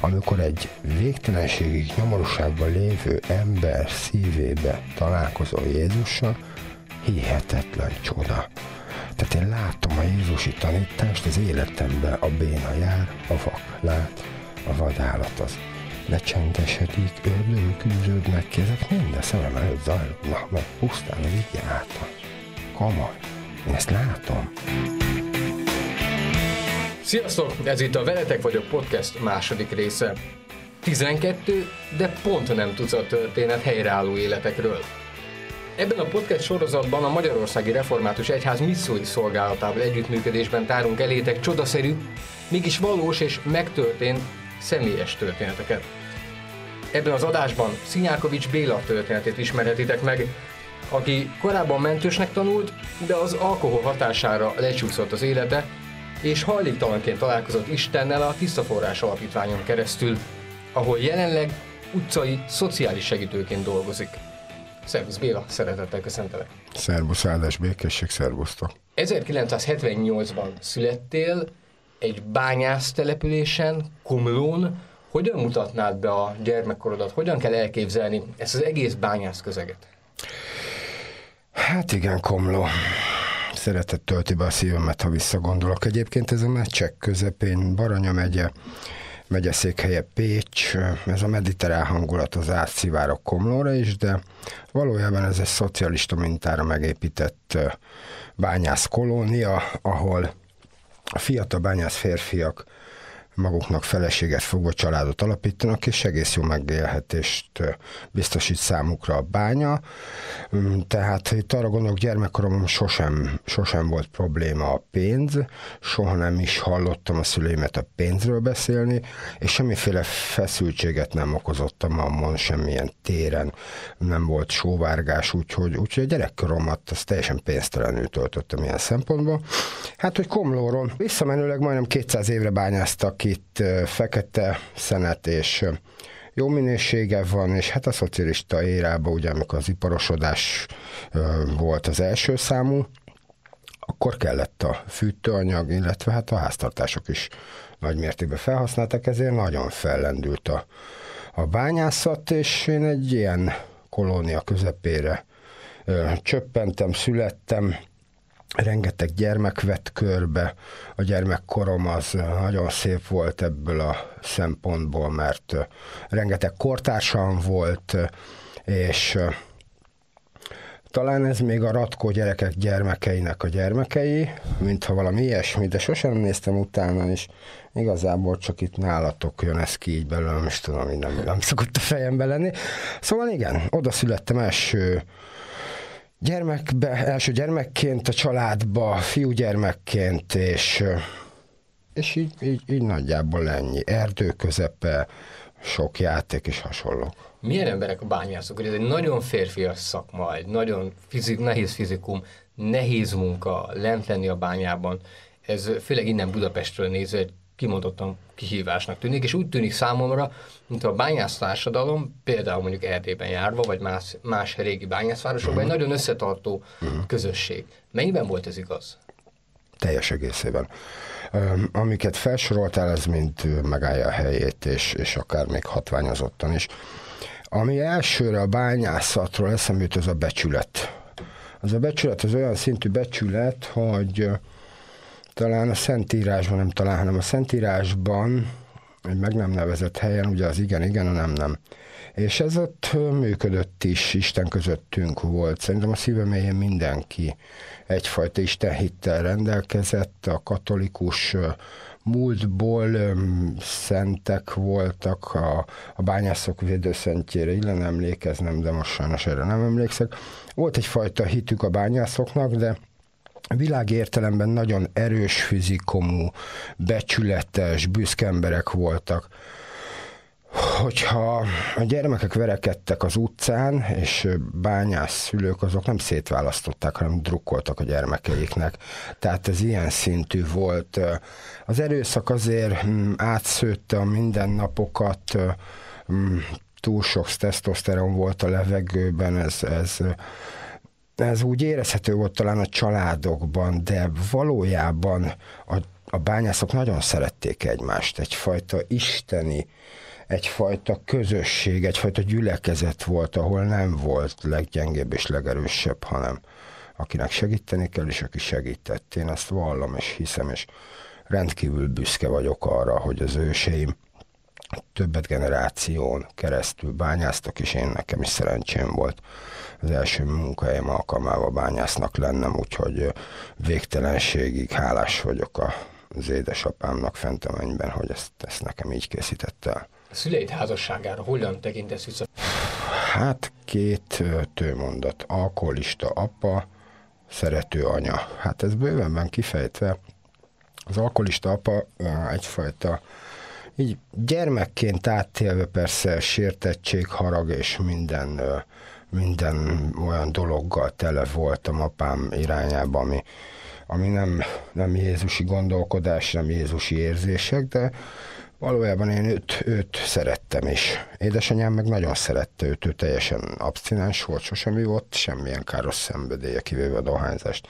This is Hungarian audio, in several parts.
amikor egy végtelenségig nyomorúságban lévő ember szívébe találkozol Jézussal, hihetetlen csoda. Tehát én látom a Jézusi tanítást az életemben, a béna jár, a vak lát, a vadállat az lecsendesedik, ördögök űrődnek ki, ezek mind a szemem előtt zajlódnak, mert pusztán az így által. Komoly. Én ezt látom. Sziasztok! Ez itt a Veletek vagyok podcast második része. 12, de pont nem tucat történet helyreálló életekről. Ebben a podcast sorozatban a Magyarországi Református Egyház missziói szolgálatával együttműködésben tárunk elétek csodaszerű, mégis valós és megtörtént személyes történeteket. Ebben az adásban Szinyákovics Béla történetét ismerhetitek meg, aki korábban mentősnek tanult, de az alkohol hatására lecsúszott az élete, és hajléktalanként találkozott Istennel a Tiszta Forrás Alapítványon keresztül, ahol jelenleg utcai szociális segítőként dolgozik. Szervusz Béla, szeretettel köszöntelek. Szervusz, áldás békesség, szervusztok. 1978-ban születtél egy bányász településen, Komlón. Hogyan mutatnád be a gyermekkorodat? Hogyan kell elképzelni ezt az egész bányász közeget? Hát igen, Komló. Szeretet tölti be a szívemet, ha visszagondolok. Egyébként ez a meccsek közepén, Baranya megye, megyeszékhelye Pécs, ez a mediterrán hangulat az átszivárok Komlóra is, de valójában ez egy szocialista mintára megépített bányász kolónia, ahol a fiatal bányász férfiak maguknak feleséget fogva családot alapítanak, és egész jó megélhetést biztosít számukra a bánya. Mm, tehát itt arra gondolok, gyermekkoromban sosem, sosem volt probléma a pénz, soha nem is hallottam a szüleimet a pénzről beszélni, és semmiféle feszültséget nem okozottam ammon, semmilyen téren nem volt sóvárgás, úgyhogy, úgyhogy a gyerekkoromat az teljesen pénztelenül töltöttem ilyen szempontból. Hát, hogy Komlóról visszamenőleg majdnem 200 évre bányáztak itt fekete szenet és jó minősége van, és hát a szocialista érában, ugye amikor az iparosodás volt az első számú, akkor kellett a fűtőanyag, illetve hát a háztartások is nagy mértékben felhasználtak, ezért nagyon fellendült a, a bányászat, és én egy ilyen kolónia közepére ö, csöppentem, születtem, rengeteg gyermek vett körbe, a gyermekkorom az nagyon szép volt ebből a szempontból, mert rengeteg kortársam volt, és talán ez még a Ratkó gyerekek gyermekeinek a gyermekei, mintha valami ilyesmi, de sosem néztem utána, és igazából csak itt nálatok jön ez ki így belőle, nem is tudom, hogy nem, nem szokott a fejembe lenni. Szóval igen, oda születtem első gyermekbe, első gyermekként a családba, fiúgyermekként, és, és így, így, így nagyjából ennyi. Erdő közepe, sok játék és hasonlók. Milyen emberek a bányászok? Ez egy nagyon férfias szakma, egy nagyon fizik, nehéz fizikum, nehéz munka lent lenni a bányában. Ez főleg innen Budapestről nézve egy kimondottan kihívásnak tűnik, és úgy tűnik számomra, mint a bányász társadalom, például mondjuk Erdélyben járva, vagy más, más régi bányászvárosokban, uh-huh. egy nagyon összetartó uh-huh. közösség. Mennyiben volt ez igaz? Teljes egészében. Um, amiket felsoroltál, ez mind megállja a helyét, és, és akár még hatványozottan is. Ami elsőre a bányászatról eszembe jut, az a becsület. Az a becsület az olyan szintű becsület, hogy talán a Szentírásban, nem talán, hanem a Szentírásban, egy meg nem nevezett helyen, ugye az igen, igen, a nem, nem. És ez ott működött is, Isten közöttünk volt. Szerintem a szíve mélyén mindenki egyfajta Isten hittel rendelkezett, a katolikus múltból szentek voltak, a, a bányászok védőszentjére illen emlékeznem, de most sajnos erre nem emlékszek. Volt egyfajta hitük a bányászoknak, de világ értelemben nagyon erős fizikomú, becsületes, büszke emberek voltak. Hogyha a gyermekek verekedtek az utcán, és bányász szülők, azok nem szétválasztották, hanem drukkoltak a gyermekeiknek. Tehát ez ilyen szintű volt. Az erőszak azért mm, átszőtte a mindennapokat, mm, túl sok tesztoszteron volt a levegőben, ez, ez ez úgy érezhető volt talán a családokban, de valójában a a bányászok nagyon szerették egymást, egyfajta isteni, egyfajta közösség, egyfajta gyülekezet volt, ahol nem volt leggyengébb és legerősebb, hanem akinek segíteni kell, és aki segített. Én ezt vallom és hiszem, és rendkívül büszke vagyok arra, hogy az őseim többet generáción keresztül bányáztak, és én nekem is szerencsém volt az első munkahelyem alkalmával bányásznak lennem, úgyhogy végtelenségig hálás vagyok az édesapámnak fent a mennyben, hogy ezt, ezt nekem így készítette el. A szüleid házasságára hogyan tekintesz vissza? Hát két tőmondat. Alkoholista apa, szerető anya. Hát ez bővenben kifejtve. Az alkoholista apa egyfajta így gyermekként áttélve persze sértettség, harag és minden, minden olyan dologgal tele voltam apám irányába, ami, ami nem, nem Jézusi gondolkodás, nem Jézusi érzések, de Valójában én őt, őt szerettem is. Édesanyám meg nagyon szerette őt, ő teljesen abstinens volt, sosem volt semmilyen káros szenvedélye, kivéve a dohányzást.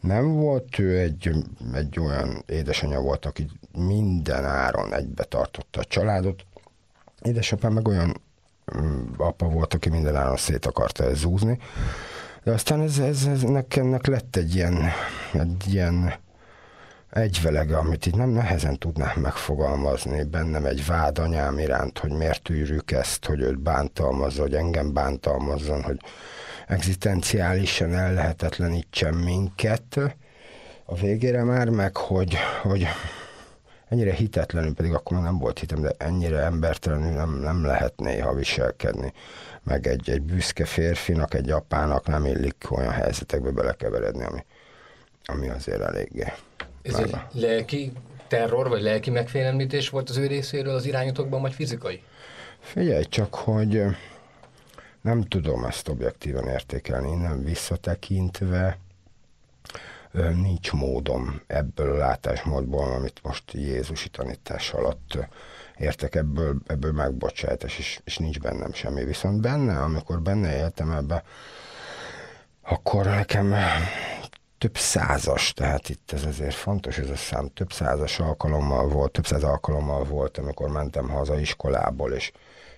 Nem volt, ő egy, egy olyan édesanyja volt, aki minden áron egybe tartotta a családot. Édesapám meg olyan apa volt, aki minden áron szét akarta zúzni. De aztán ez, ez, ez ennek lett egy ilyen, egy ilyen egyvelege, amit így nem nehezen tudnám megfogalmazni, bennem egy vád anyám iránt, hogy miért űrjük ezt, hogy őt bántalmazza, hogy engem bántalmazzon, hogy egzisztenciálisan ellehetetlenítsen minket. A végére már meg, hogy, hogy ennyire hitetlenül, pedig akkor már nem volt hitem, de ennyire embertelenül nem, nem lehet néha viselkedni. Meg egy, egy büszke férfinak, egy apának nem illik olyan helyzetekbe belekeveredni, ami, ami azért eléggé ez egy lelki terror, vagy lelki megfélemlítés volt az ő részéről az irányotokban, vagy fizikai? Figyelj csak, hogy nem tudom ezt objektíven értékelni, nem visszatekintve nincs módom ebből a látásmódból, amit most Jézusi tanítás alatt értek ebből, ebből megbocsátás, és, és nincs bennem semmi. Viszont benne, amikor benne éltem ebbe, akkor nekem több százas, tehát itt ez azért fontos, ez a szám, több százas alkalommal volt, több száz alkalommal volt, amikor mentem haza iskolából, és,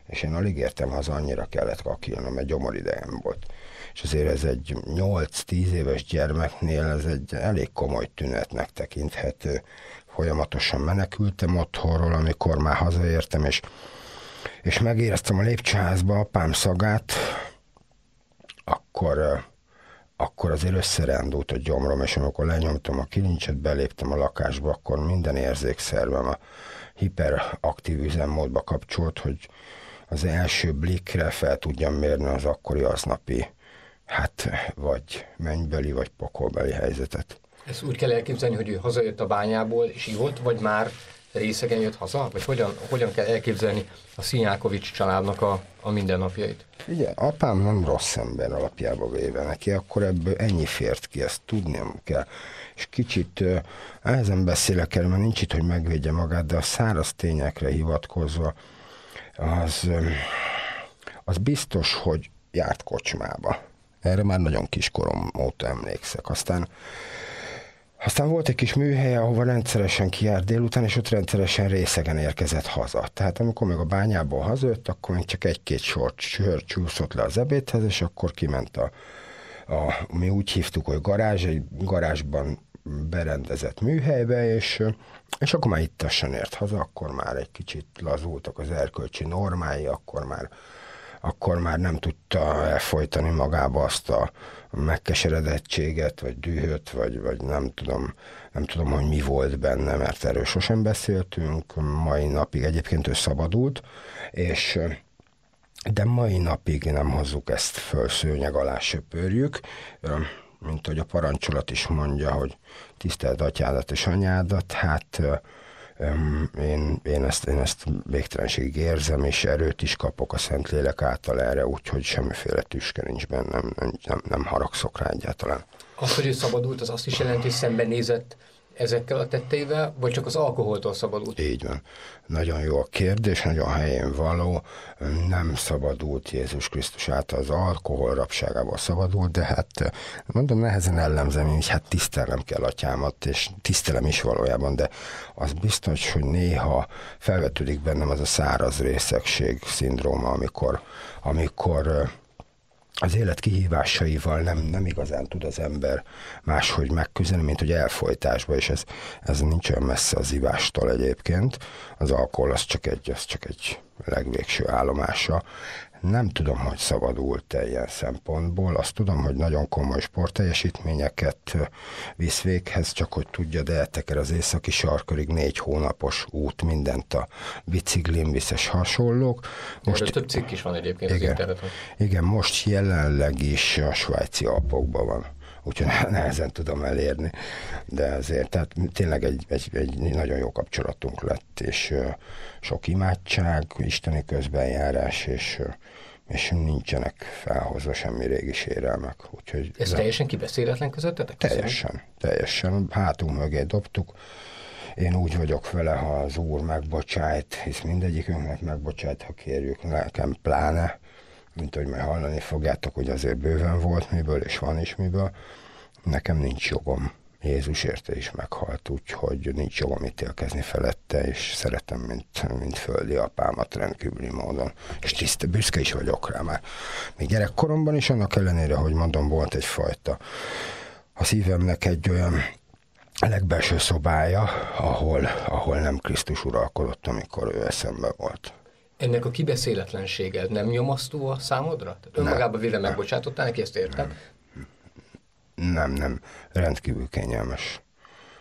és én alig értem haza, annyira kellett kakilnom, egy gyomoridejem volt. És azért ez egy 8-10 éves gyermeknél ez egy elég komoly tünetnek tekinthető. Folyamatosan menekültem otthonról, amikor már hazaértem, és, és megéreztem a lépcsőházba apám szagát, akkor akkor azért összerándult a gyomrom, és amikor lenyomtam a kilincset, beléptem a lakásba, akkor minden érzékszervem a hiperaktív üzemmódba kapcsolt, hogy az első blikre fel tudjam mérni az akkori aznapi, hát vagy mennybeli, vagy pokolbeli helyzetet. Ezt úgy kell elképzelni, hogy ő hazajött a bányából, és ivott, vagy már részegen jött haza? Vagy hogyan, hogyan kell elképzelni a Szinyákovics családnak a, a mindennapjait? Ugye, apám nem rossz ember alapjába véve neki, akkor ebből ennyi fért ki, ezt tudniam kell. És kicsit ezen beszélek el, mert nincs itt, hogy megvédje magát, de a száraz tényekre hivatkozva, az, az biztos, hogy járt kocsmába. Erre már nagyon kiskorom óta emlékszek. Aztán aztán volt egy kis műhely, ahova rendszeresen kiárt délután, és ott rendszeresen részegen érkezett haza. Tehát amikor meg a bányából hazajött, akkor még csak egy-két sort sör csúszott le az ebédhez, és akkor kiment a, a mi úgy hívtuk, hogy garázs, egy garázsban berendezett műhelybe, és, és akkor már ittasan ért haza, akkor már egy kicsit lazultak az erkölcsi normái, akkor már akkor már nem tudta elfolytani magába azt a megkeseredettséget, vagy dühöt, vagy, vagy nem tudom, nem tudom, hogy mi volt benne, mert erről sosem beszéltünk. Mai napig egyébként ő szabadult, és de mai napig nem hozzuk ezt föl, szőnyeg alá söpörjük, mint hogy a parancsolat is mondja, hogy tisztelt atyádat és anyádat, hát én, én, ezt, én ezt végtelenségig érzem, és erőt is kapok a Szentlélek által erre, úgyhogy semmiféle tüske nincs bennem, nem, nem, nem haragszok rá egyáltalán. Az, hogy ő szabadult, az azt is jelenti, hogy szembenézett ezekkel a tetteivel, vagy csak az alkoholtól szabadult? Így van. Nagyon jó a kérdés, nagyon helyén való. Nem szabadult Jézus Krisztus által az alkohol rabságából szabadult, de hát mondom, nehezen ellenzem, így hát tisztelem kell atyámat, és tisztelem is valójában, de az biztos, hogy néha felvetődik bennem az a száraz részegség szindróma, amikor, amikor az élet kihívásaival nem, nem igazán tud az ember máshogy megküzdeni, mint hogy elfolytásba, és ez, ez nincs olyan messze az ivástól egyébként. Az alkohol az csak egy, az csak egy legvégső állomása nem tudom, hogy szabadult-e ilyen szempontból. Azt tudom, hogy nagyon komoly sportteljesítményeket visz véghez, csak hogy tudja, de elteker az északi sarkörig négy hónapos út, mindent a biciklin viszes hasonlók. Most Erről több cikk is van egyébként igen, az interneten. Igen, most jelenleg is a svájci alpokban van úgyhogy nehezen tudom elérni, de azért, tehát tényleg egy, egy, egy nagyon jó kapcsolatunk lett, és sok imádság, isteni közbenjárás, és és nincsenek felhozva semmi régi sérelmek. Úgyhogy Ez a... teljesen kibeszéletlen közöttetek? Teljesen, teljesen. Hátunk mögé dobtuk. Én úgy vagyok vele, ha az úr megbocsájt, hisz mindegyikünknek megbocsájt, ha kérjük, nekem pláne, mint hogy majd hallani fogjátok, hogy azért bőven volt miből, és van is miből. Nekem nincs jogom Jézus érte is meghalt, úgyhogy nincs jogom ítélkezni felette, és szeretem, mint, mint földi apámat rendkívüli módon. És tiszte, büszke is vagyok rá már. Még gyerekkoromban is, annak ellenére, hogy mondom, volt egyfajta a szívemnek egy olyan legbelső szobája, ahol, ahol nem Krisztus uralkodott, amikor ő eszembe volt. Ennek a kibeszéletlensége nem nyomasztó a számodra? Tehát önmagában véve megbocsátottál neki, ezt értem, nem, nem, rendkívül kényelmes.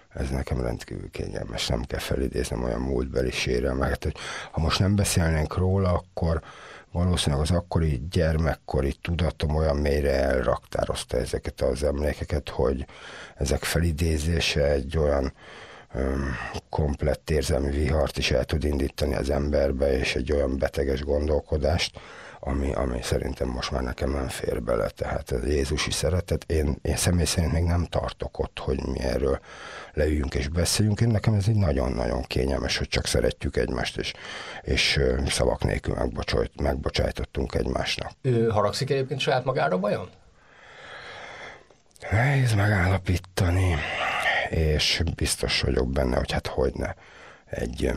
Ez nekem rendkívül kényelmes, nem kell felidéznem olyan múltbeli sérelmeket, hogy ha most nem beszélnénk róla, akkor valószínűleg az akkori gyermekkori tudatom olyan mélyre elraktározta ezeket az emlékeket, hogy ezek felidézése egy olyan um, komplett érzelmi vihart is el tud indítani az emberbe, és egy olyan beteges gondolkodást, ami, ami szerintem most már nekem nem fér bele. Tehát ez Jézusi szeretet, én, én személy szerint még nem tartok ott, hogy mi erről leüljünk és beszéljünk. Én nekem ez egy nagyon-nagyon kényelmes, hogy csak szeretjük egymást, és, és szavak nélkül megbocsájtottunk egymásnak. Ő haragszik egyébként saját magára vajon? Nehéz megállapítani, és biztos vagyok benne, hogy hát hogy ne egy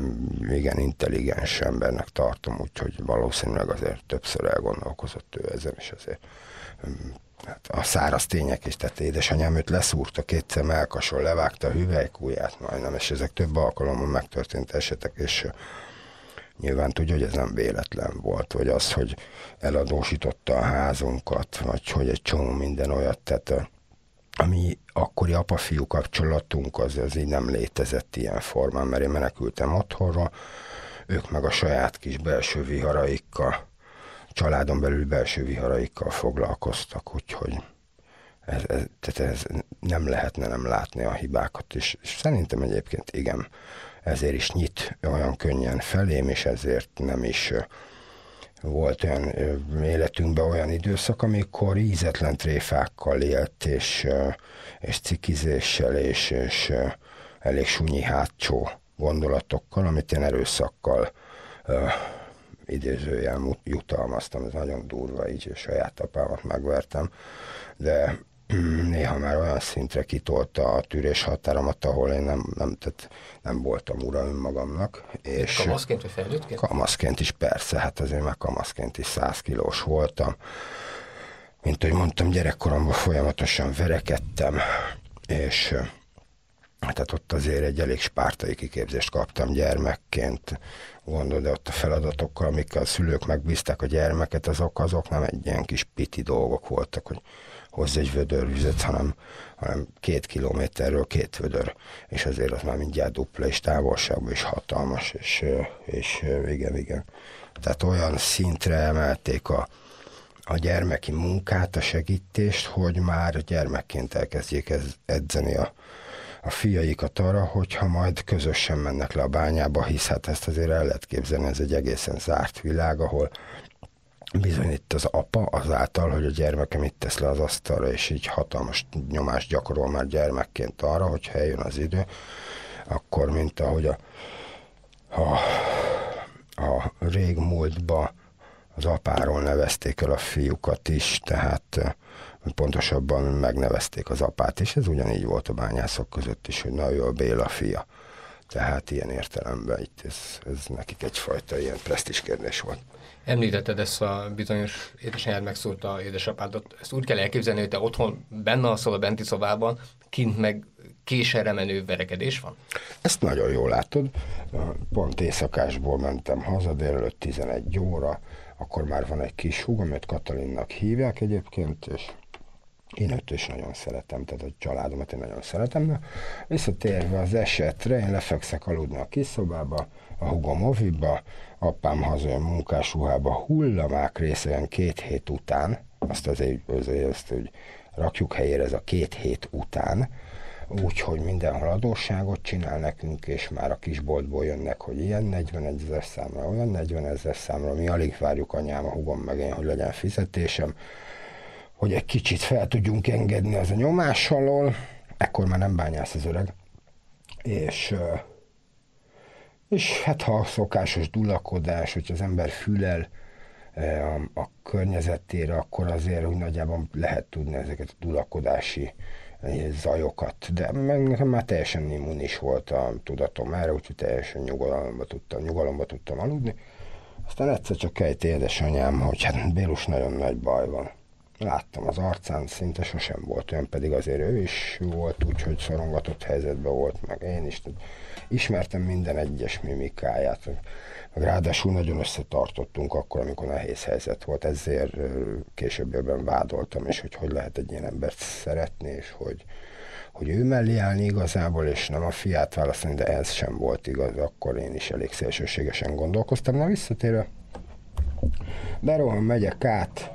igen intelligens embernek tartom, úgyhogy valószínűleg azért többször elgondolkozott ő ezen, és azért hát a száraz tények is, tehát édesanyám őt leszúrta kétszer melkason, levágta a hüvelykúját majdnem, és ezek több alkalommal megtörtént esetek, és nyilván tudja, hogy ez nem véletlen volt, vagy az, hogy eladósította a házunkat, vagy hogy egy csomó minden olyat, tehát ami akkori apa-fiú kapcsolatunk az, az így nem létezett ilyen formán, mert én menekültem otthonra, ők meg a saját kis belső viharaikkal, családon belül belső viharaikkal foglalkoztak, úgyhogy ez, ez, tehát ez nem lehetne nem látni a hibákat, és, és szerintem egyébként igen, ezért is nyit olyan könnyen felém, és ezért nem is volt olyan életünkben olyan időszak, amikor ízetlen tréfákkal élt, és, és cikizéssel, és, és elég sunyi hátsó gondolatokkal, amit én erőszakkal uh, idézőjel jutalmaztam, ez nagyon durva, így saját apámat megvertem, de néha már olyan szintre kitolta a tűrés határomat, ahol én nem, nem, tehát nem voltam ura önmagamnak. És kamaszként vagy felnőttként? Kamaszként is persze, hát azért meg kamaszként is 100 kilós voltam. Mint ahogy mondtam, gyerekkoromban folyamatosan verekedtem, és tehát ott azért egy elég spártai kiképzést kaptam gyermekként, gondolod, de ott a feladatokkal, amikkel a szülők megbízták a gyermeket, azok, azok nem egy ilyen kis piti dolgok voltak, hogy hozz egy vödör vizet, hanem, hanem két kilométerről két vödör, és azért az már mindjárt dupla és távolságban is hatalmas, és, és igen, igen. Tehát olyan szintre emelték a, a gyermeki munkát, a segítést, hogy már gyermekként elkezdjék edzeni a, a fiaikat arra, hogyha majd közösen mennek le a bányába, hisz hát ezt azért el lehet képzelni, ez egy egészen zárt világ, ahol bizony itt az apa azáltal, hogy a gyermekem itt tesz le az asztalra, és így hatalmas nyomást gyakorol már gyermekként arra, hogy eljön az idő, akkor mint ahogy a, a, a régmúltba az apáról nevezték el a fiúkat is, tehát pontosabban megnevezték az apát is, ez ugyanígy volt a bányászok között is, hogy na ő a Béla fia. Tehát ilyen értelemben itt ez, ez nekik egyfajta ilyen presztis kérdés volt. Említetted ezt a bizonyos édesanyád megszólta édesapádat. Ezt úgy kell elképzelni, hogy te otthon benne alszol a benti szobában, kint meg késerre menő verekedés van? Ezt nagyon jól látod. Pont éjszakásból mentem haza, délelőtt 11 óra, akkor már van egy kis húg, amit Katalinnak hívják egyébként, és én őt is nagyon szeretem, tehát a családomat én nagyon szeretem, de visszatérve az esetre, én lefekszek aludni a kis szobába, a hugom oviba, apám hazajön munkásruhába, hullamák részegen két hét után, azt azért, azért azt, hogy rakjuk helyére ez a két hét után, úgyhogy mindenhol adósságot csinál nekünk, és már a kisboltból jönnek, hogy ilyen 41 ezer számra, olyan 40 ezer számra, mi alig várjuk anyám, a hugom meg én, hogy legyen fizetésem, hogy egy kicsit fel tudjunk engedni az a nyomás alól, ekkor már nem bányász az öreg, és, és hát ha a szokásos dulakodás, hogy az ember fülel a, a környezetére, akkor azért úgy nagyjából lehet tudni ezeket a dulakodási zajokat, de nekem már teljesen immunis volt a tudatom erre, úgyhogy teljesen nyugalomba tudtam, nyugalomba tudtam aludni. Aztán egyszer csak egy édesanyám, hogy hát Bélus nagyon nagy baj van láttam az arcán, szinte sosem volt olyan, pedig azért ő is volt úgy, hogy szorongatott helyzetben volt, meg én is. Ismertem minden egyes mimikáját, ráadásul nagyon összetartottunk akkor, amikor nehéz helyzet volt, ezért később vádoltam, és hogy hogy lehet egy ilyen embert szeretni, és hogy, hogy ő mellé állni igazából, és nem a fiát választani, de ez sem volt igaz, akkor én is elég szélsőségesen gondolkoztam. Na visszatérve, berohan, megyek át,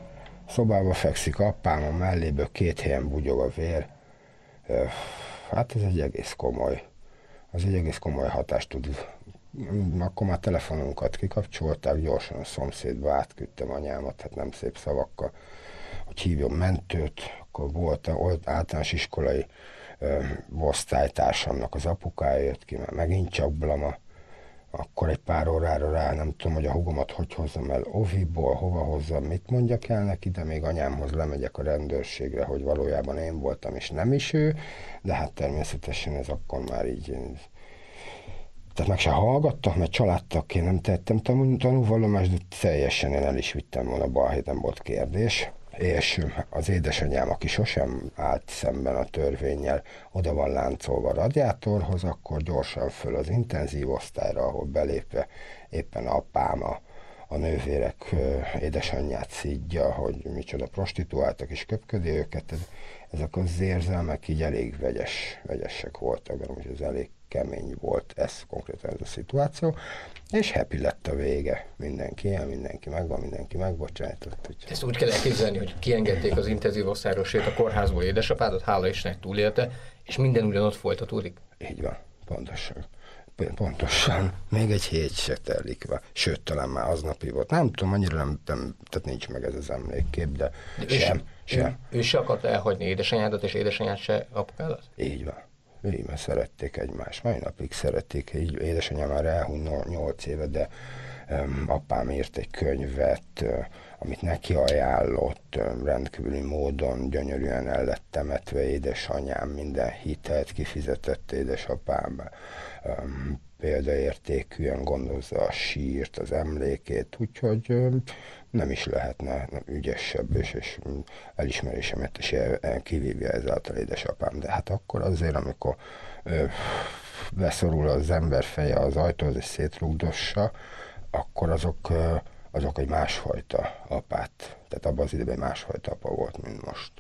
Szobába fekszik apám, a melléből két helyen bugyog a vér. Hát ez egy egész komoly, az egy egész komoly hatást tud. Akkor már telefonunkat kikapcsolták, gyorsan a szomszédba átküldtem anyámat, hát nem szép szavakkal, hogy hívjon mentőt, akkor volt, volt általános iskolai ö, osztálytársamnak az apukája jött ki, mert megint csak blama akkor egy pár órára rá nem tudom, hogy a hugomat hogy hozzam el Oviból, hova hozzam, mit mondjak el neki, de még anyámhoz lemegyek a rendőrségre, hogy valójában én voltam, és nem is ő, de hát természetesen ez akkor már így tehát meg se hallgattak, mert családtakként nem tettem tanulvallomást, de teljesen én el is vittem volna, balhét nem volt kérdés és az édesanyám, aki sosem állt szemben a törvényel, oda van láncolva a radiátorhoz, akkor gyorsan föl az intenzív osztályra, ahol belépve éppen apám a, a nővérek édesanyját szídja, hogy micsoda prostituáltak és köpködi őket. Ezek az érzelmek így elég vegyes, vegyesek voltak, mert ez elég kemény volt ez konkrétan ez a szituáció, és happy lett a vége. Mindenki ilyen, mindenki megvan, mindenki megbocsájtott. Úgy. Ezt úgy kell elképzelni, hogy kiengedték az intenzív osztályosét a kórházból édesapádat, hála Istennek túlélte, és minden ugyanott folytatódik. Így van, pontosan. Pontosan. Még egy hét se telik be. Sőt, talán már aznapi volt. Nem tudom, annyira nem, nem tehát nincs meg ez az emlékkép, de, de sem. Ő, sem. Ő, ő se akarta elhagyni édesanyádat, és édesanyád se apukádat? Így van mert szerették egymást. Mai napig szerették, így édesanyám már elhunyt 8 éve, de um, apám írt egy könyvet, uh, amit neki ajánlott, um, rendkívüli módon gyönyörűen el lett temetve édesanyám, minden hitelt kifizetett édesapám, um, példaértékűen gondozza a sírt, az emlékét, úgyhogy nem is lehetne ügyesebb, és, és elismerésemet is kivívja ezáltal édesapám. De hát akkor azért, amikor ö, beszorul az ember feje az ajtóhoz és szétrugdossa, akkor azok, ö, azok egy másfajta apát, tehát abban az időben másfajta apa volt, mint most.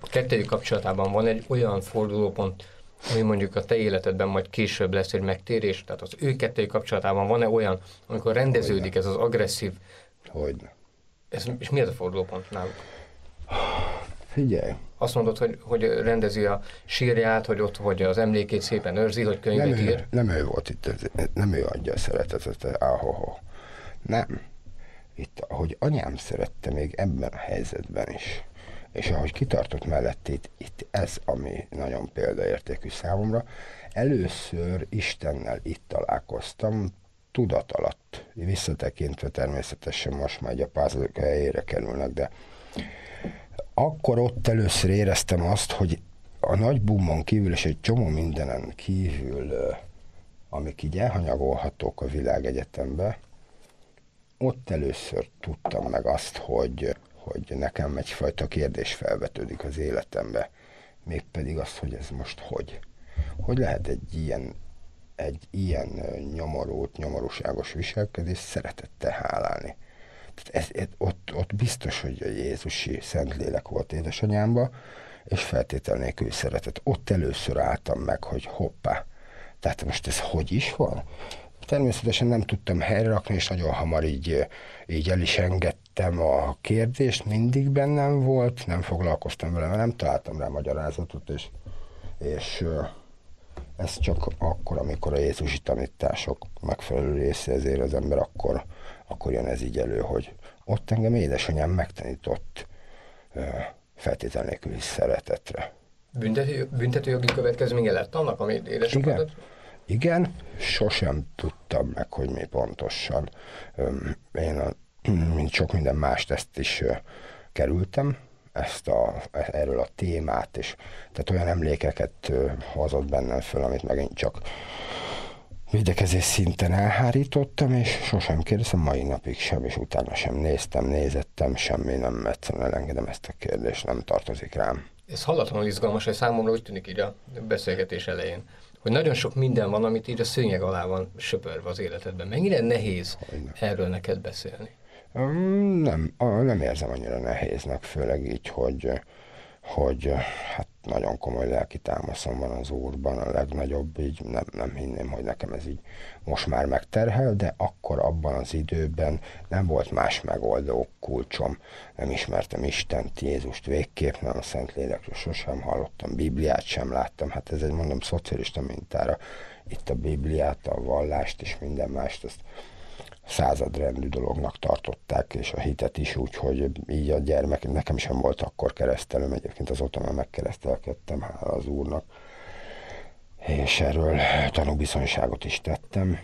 A kettőjük kapcsolatában van egy olyan fordulópont, ami mondjuk a te életedben majd később lesz egy megtérés, tehát az ő kettőjük kapcsolatában van-e olyan, amikor rendeződik Hogyne. ez az agresszív Hogyne. Ez, és mi ez a fordulópont náluk? Figyelj. Azt mondod, hogy, hogy rendezi a sírját, hogy ott hogy az emlékét szépen őrzi, hogy könyvet nem ír. Ő, nem ő volt itt, nem ő adja a szeretetet, áhoho. Nem. itt, ahogy anyám szerette még ebben a helyzetben is, és ahogy kitartott mellett itt, itt ez, ami nagyon példaértékű számomra. Először Istennel itt találkoztam, tudat alatt, visszatekintve természetesen most már a pázadok helyére kerülnek, de akkor ott először éreztem azt, hogy a nagy bumon kívül és egy csomó mindenen kívül, amik így elhanyagolhatók a világegyetembe, ott először tudtam meg azt, hogy, hogy nekem egyfajta kérdés felvetődik az életembe, mégpedig azt, hogy ez most hogy. Hogy lehet egy ilyen, egy ilyen nyomorult, nyomorúságos viselkedés szeretettel hálálni. Tehát ez, ez, ott, ott biztos, hogy a Jézusi Szentlélek volt édesanyámba, és feltétel nélkül szeretet. Ott először álltam meg, hogy hoppá, tehát most ez hogy is van? Természetesen nem tudtam helyre rakni, és nagyon hamar így, így el is engedtem a kérdést, mindig bennem volt, nem foglalkoztam vele, mert nem találtam rá magyarázatot, és, és ez csak akkor, amikor a Jézusi tanítások megfelelő része ezért az ember, akkor, akkor jön ez így elő, hogy ott engem édesanyám megtanított feltétel nélküli szeretetre. Büntető, büntetőjogi következménye lett annak, amit édesapád? Igen. Igen, sosem tudtam meg, hogy mi pontosan. Én, a, mint sok minden mást, ezt is kerültem, ezt a, erről a témát, és tehát olyan emlékeket hozott bennem föl, amit megint csak védekezés szinten elhárítottam, és sosem kérdeztem, mai napig sem, és utána sem néztem, nézettem, semmi nem egyszerűen elengedem ezt a kérdést, nem tartozik rám. Ez hallatlanul izgalmas, hogy számomra úgy tűnik így a beszélgetés elején, hogy nagyon sok minden van, amit így a szőnyeg alá van söpörve az életedben. Mennyire nehéz Hogyne. erről neked beszélni? Nem, nem érzem annyira nehéznek, főleg így, hogy, hogy hát nagyon komoly lelki támaszom van az Úrban, a legnagyobb, így nem, nem hinném, hogy nekem ez így most már megterhel, de akkor abban az időben nem volt más megoldó kulcsom, nem ismertem Istent, Jézust végképp, nem a Szentlélekről sosem hallottam, Bibliát sem láttam, hát ez egy mondom szocialista mintára, itt a Bibliát, a vallást és minden mást, azt századrendű dolognak tartották, és a hitet is úgy, hogy így a gyermek, nekem sem volt akkor keresztelőm, egyébként az otthon megkeresztelkedtem, hála az úrnak, és erről tanúbizonyságot is tettem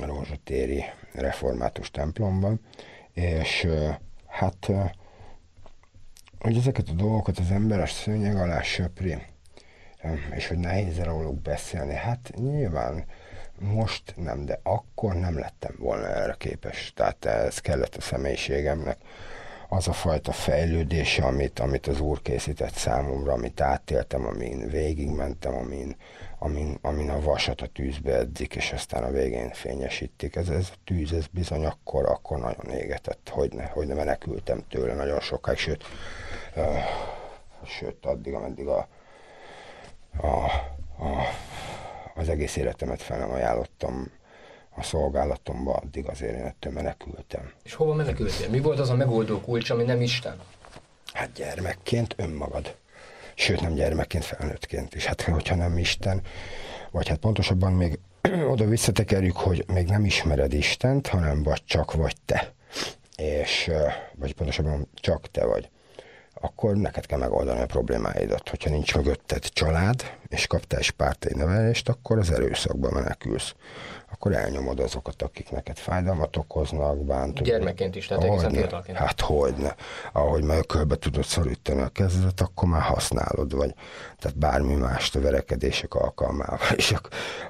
a Rózsatéri református templomban, és hát hogy ezeket a dolgokat az ember a szőnyeg alá söpri, és hogy nehéz róluk beszélni, hát nyilván most nem, de akkor nem lettem volna erre képes. Tehát ez kellett a személyiségemnek az a fajta fejlődése, amit, amit az Úr készített számomra, amit átéltem, amin végigmentem, amin, amin, amin a vasat a tűzbe edzik, és aztán a végén fényesítik. Ez, ez a tűz, ez bizony akkor, akkor nagyon égetett, hogy ne, hogy ne menekültem tőle nagyon sokáig, sőt, uh, sőt addig, ameddig a, a, a az egész életemet fel nem ajánlottam a szolgálatomba, addig azért én ettől menekültem. És hova menekültél? Mi volt az a megoldó kulcs, ami nem Isten? Hát gyermekként önmagad. Sőt, nem gyermekként, felnőttként is. Hát, hogyha nem Isten, vagy hát pontosabban még oda visszatekerjük, hogy még nem ismered Istent, hanem vagy csak vagy te. És, vagy pontosabban csak te vagy akkor neked kell megoldani a problémáidat. Hogyha nincs mögötted család, és kaptál egy pártai nevelést, akkor az erőszakba menekülsz. Akkor elnyomod azokat, akik neked fájdalmat okoznak, bántuk. Gyermekként is, tehát egészen fiatalként. Hát hogyne. Ahogy már körbe tudod szorítani a kezedet, akkor már használod, vagy tehát bármi más a verekedések alkalmával. És a,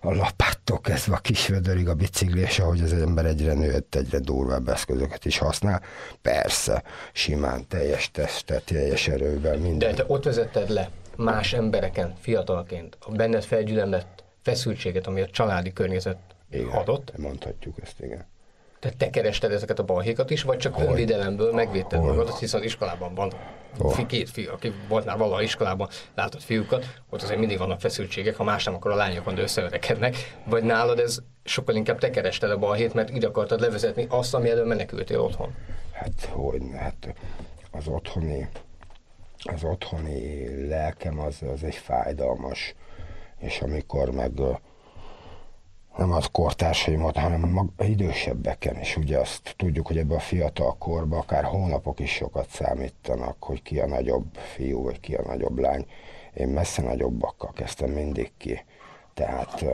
a lapáttól kezdve a kisvödörig a bicikli, és ahogy az ember egyre nőtt, egyre durvább eszközöket is használ. Persze, simán, teljes testet, teljes erővel, minden. De te ott vezetted le más embereken, fiatalként, a benned felgyülemlett feszültséget, ami a családi környezet igen, adott. Mondhatjuk ezt, igen. Tehát te kerested ezeket a balhékat is, vagy csak önvédelemből megvédted Hol? magadat, hiszen iskolában van Hol? két fiú, aki volt már valaha iskolában, látott fiúkat, ott azért mindig vannak feszültségek, ha más nem, akkor a lányok de összeverekednek, vagy nálad ez sokkal inkább te kerested a balhét, mert ide akartad levezetni azt, ami elől menekültél otthon. Hát hogy, hát az otthoni, az otthoni lelkem az, az egy fájdalmas, és amikor meg nem az kortársaimat, hanem mag, idősebbeken is. Ugye azt tudjuk, hogy ebben a fiatal korban akár hónapok is sokat számítanak, hogy ki a nagyobb fiú, vagy ki a nagyobb lány. Én messze nagyobbakkal kezdtem mindig ki. Tehát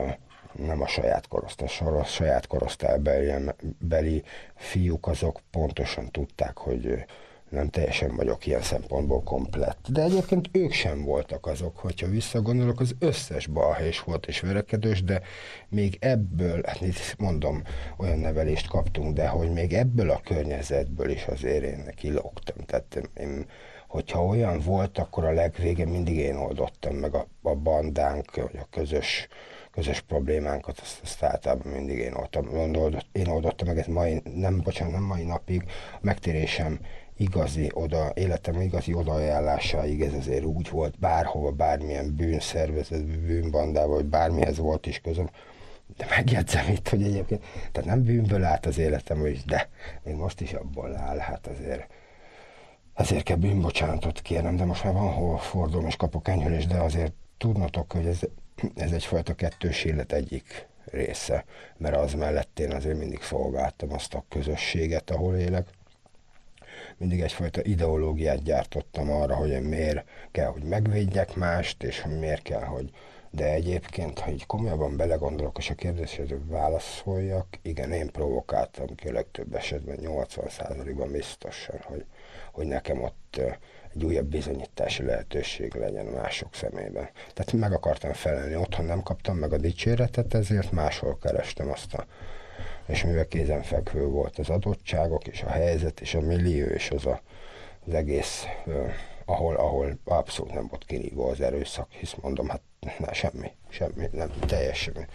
nem a saját korosztály, a saját korosztálybeli fiúk azok pontosan tudták, hogy nem teljesen vagyok ilyen szempontból komplett. De egyébként ők sem voltak azok, hogyha visszagondolok, az összes balhés volt és verekedős, de még ebből, hát itt mondom, olyan nevelést kaptunk, de hogy még ebből a környezetből is azért én kilógtam. Tehát én, hogyha olyan volt, akkor a legvége mindig én oldottam meg a, a bandánk, vagy a közös közös problémánkat, azt, azt általában mindig én oldottam, én oldottam meg, ez mai, nem, bocsánat, nem mai napig, a megtérésem igazi oda, életem igazi odaajánlásáig ez azért úgy volt, bárhova, bármilyen bűnszervezet, bűnbandával, vagy bármihez volt is közöm, de megjegyzem itt, hogy egyébként, tehát nem bűnből állt az életem, hogy de még most is abból áll, hát azért ezért kell bűnbocsánatot kérnem, de most már van hol fordulom és kapok enyhülést, de azért tudnotok, hogy ez, ez egyfajta kettős élet egyik része, mert az mellett én azért mindig szolgáltam azt a közösséget, ahol élek, mindig egyfajta ideológiát gyártottam arra, hogy én miért kell, hogy megvédjek mást, és hogy miért kell, hogy de egyébként, ha így komolyabban belegondolok, és a kérdésre válaszoljak, igen, én provokáltam ki a legtöbb esetben, 80%-ban biztosan, hogy, hogy nekem ott egy újabb bizonyítási lehetőség legyen mások szemében. Tehát meg akartam felelni, otthon nem kaptam meg a dicséretet, ezért máshol kerestem azt a és mivel kézenfekvő volt az adottságok, és a helyzet, és a millió, és az a, az egész, uh, ahol, ahol abszolút nem volt kinívva az erőszak, hisz mondom, hát ne, semmi, semmi, nem, teljesen.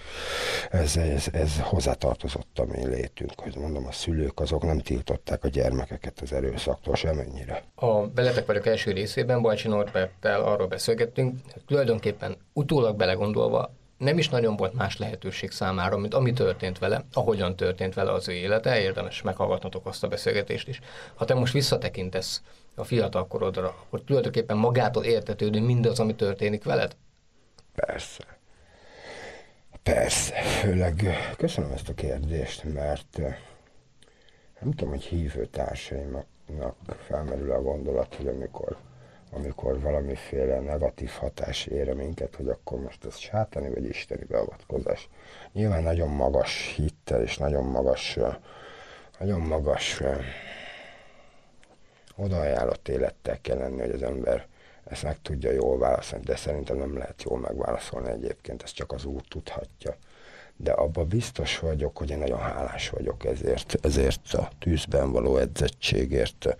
Ez, ez, ez hozzátartozott a mi létünkhöz. Mondom, a szülők azok nem tiltották a gyermekeket az erőszaktól semennyire. A Beletek vagyok első részében Bajcsi Norberttel arról beszélgettünk, hogy tulajdonképpen utólag belegondolva nem is nagyon volt más lehetőség számára, mint ami történt vele, ahogyan történt vele az ő élete, érdemes meghallgatnotok azt a beszélgetést is. Ha te most visszatekintesz a fiatal korodra, akkor tulajdonképpen magától értetődő mindaz, ami történik veled? Persze. Persze, főleg köszönöm ezt a kérdést, mert nem tudom, hogy hívő társaimnak felmerül a gondolat, hogy amikor amikor valamiféle negatív hatás ére minket, hogy akkor most ez sátani vagy isteni beavatkozás. Nyilván nagyon magas hittel és nagyon magas, nagyon magas odaajánlott élettel kell lenni, hogy az ember ezt meg tudja jól válaszolni, de szerintem nem lehet jól megválaszolni egyébként, ezt csak az úr tudhatja. De abban biztos vagyok, hogy én nagyon hálás vagyok ezért, ezért a tűzben való edzettségért,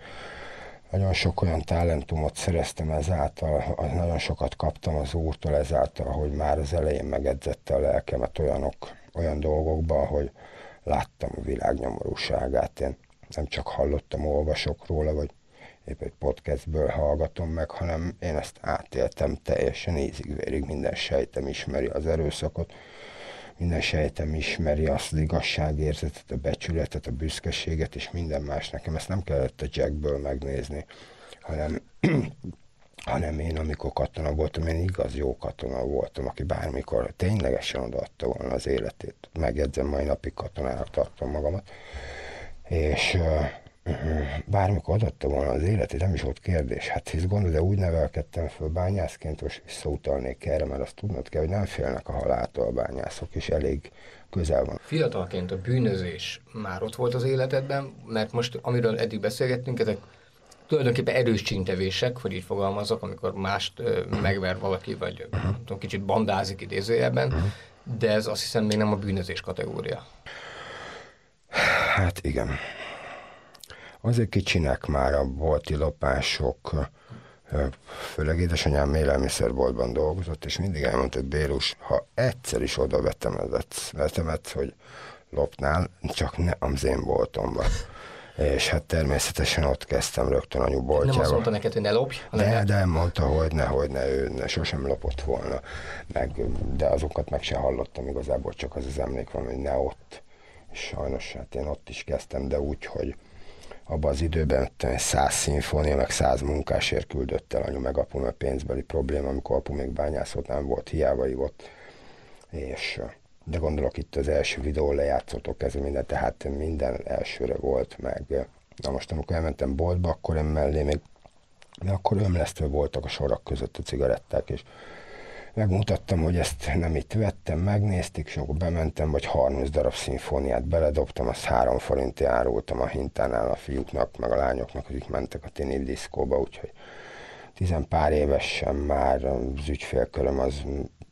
nagyon sok olyan talentumot szereztem ezáltal, nagyon sokat kaptam az úrtól ezáltal, hogy már az elején megedzette a lelkemet olyanok, olyan dolgokba, hogy láttam a világ nyomorúságát. Én nem csak hallottam, olvasok róla, vagy épp egy podcastből hallgatom meg, hanem én ezt átéltem teljesen ízig-vérig, minden sejtem ismeri az erőszakot, minden sejtem ismeri azt az igazságérzetet, a becsületet, a büszkeséget és minden más. Nekem ezt nem kellett a Jackből megnézni, hanem hanem én, amikor katona voltam, én igaz jó katona voltam, aki bármikor ténylegesen odaadta volna az életét. Megjegyzem, mai napig katonának tartom magamat. És bármikor adatta volna az életét, nem is volt kérdés. Hát hisz gondol, de úgy nevelkedtem föl bányászként, most visszautalnék erre, mert azt tudnod kell, hogy nem félnek a haláltól a bányászok, és elég közel van. Fiatalként a bűnözés már ott volt az életedben, mert most, amiről eddig beszélgettünk, ezek tulajdonképpen erős csintevések, hogy így fogalmazok, amikor mást megver valaki, vagy uh-huh. tudom, kicsit bandázik idézőjelben, uh-huh. de ez azt hiszem még nem a bűnözés kategória. Hát igen. Azért kicsinek már a bolti lopások, főleg édesanyám élelmiszerboltban dolgozott, és mindig elmondta, hogy Bélus, ha egyszer is oda vetemet, hogy lopnál, csak ne az én boltomba. És hát természetesen ott kezdtem rögtön anyu boltjával. Nem azt mondta neked, hogy ne lopj? De, ne. de mondta, hogy ne, hogy ne, ő ne, sosem lopott volna. Meg, de azokat meg se hallottam igazából, csak az az emlék van, hogy ne ott. És sajnos hát én ott is kezdtem, de úgy, hogy abban az időben száz szimfónia, meg száz munkásért küldött el anyu meg apu, mert pénzbeli probléma, amikor apu még bányászott, nem volt, hiába ivott. És de gondolok itt az első videó lejátszottok ez minden, tehát minden elsőre volt meg. Na most amikor elmentem boltba, akkor én mellé még, de akkor ömlesztve voltak a sorak között a cigaretták, és megmutattam, hogy ezt nem itt vettem, megnézték, és akkor bementem, vagy 30 darab szimfóniát beledobtam, azt három forinti árultam a hintánál a fiúknak, meg a lányoknak, akik mentek a tini diszkóba, úgyhogy tizen pár évesen már az ügyfélköröm az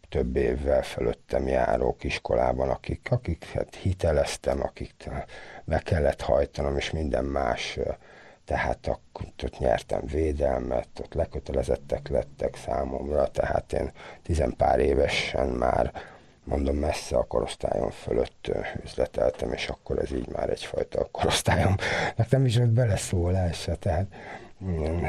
több évvel fölöttem járók iskolában, akik, akik hát hiteleztem, akik be kellett hajtanom, és minden más tehát akkor ott nyertem védelmet, ott lekötelezettek lettek számomra, tehát én tizenpár évesen már mondom messze a korosztályon fölött üzleteltem, és akkor ez így már egyfajta korosztályom. Nem is volt beleszólása, tehát mm,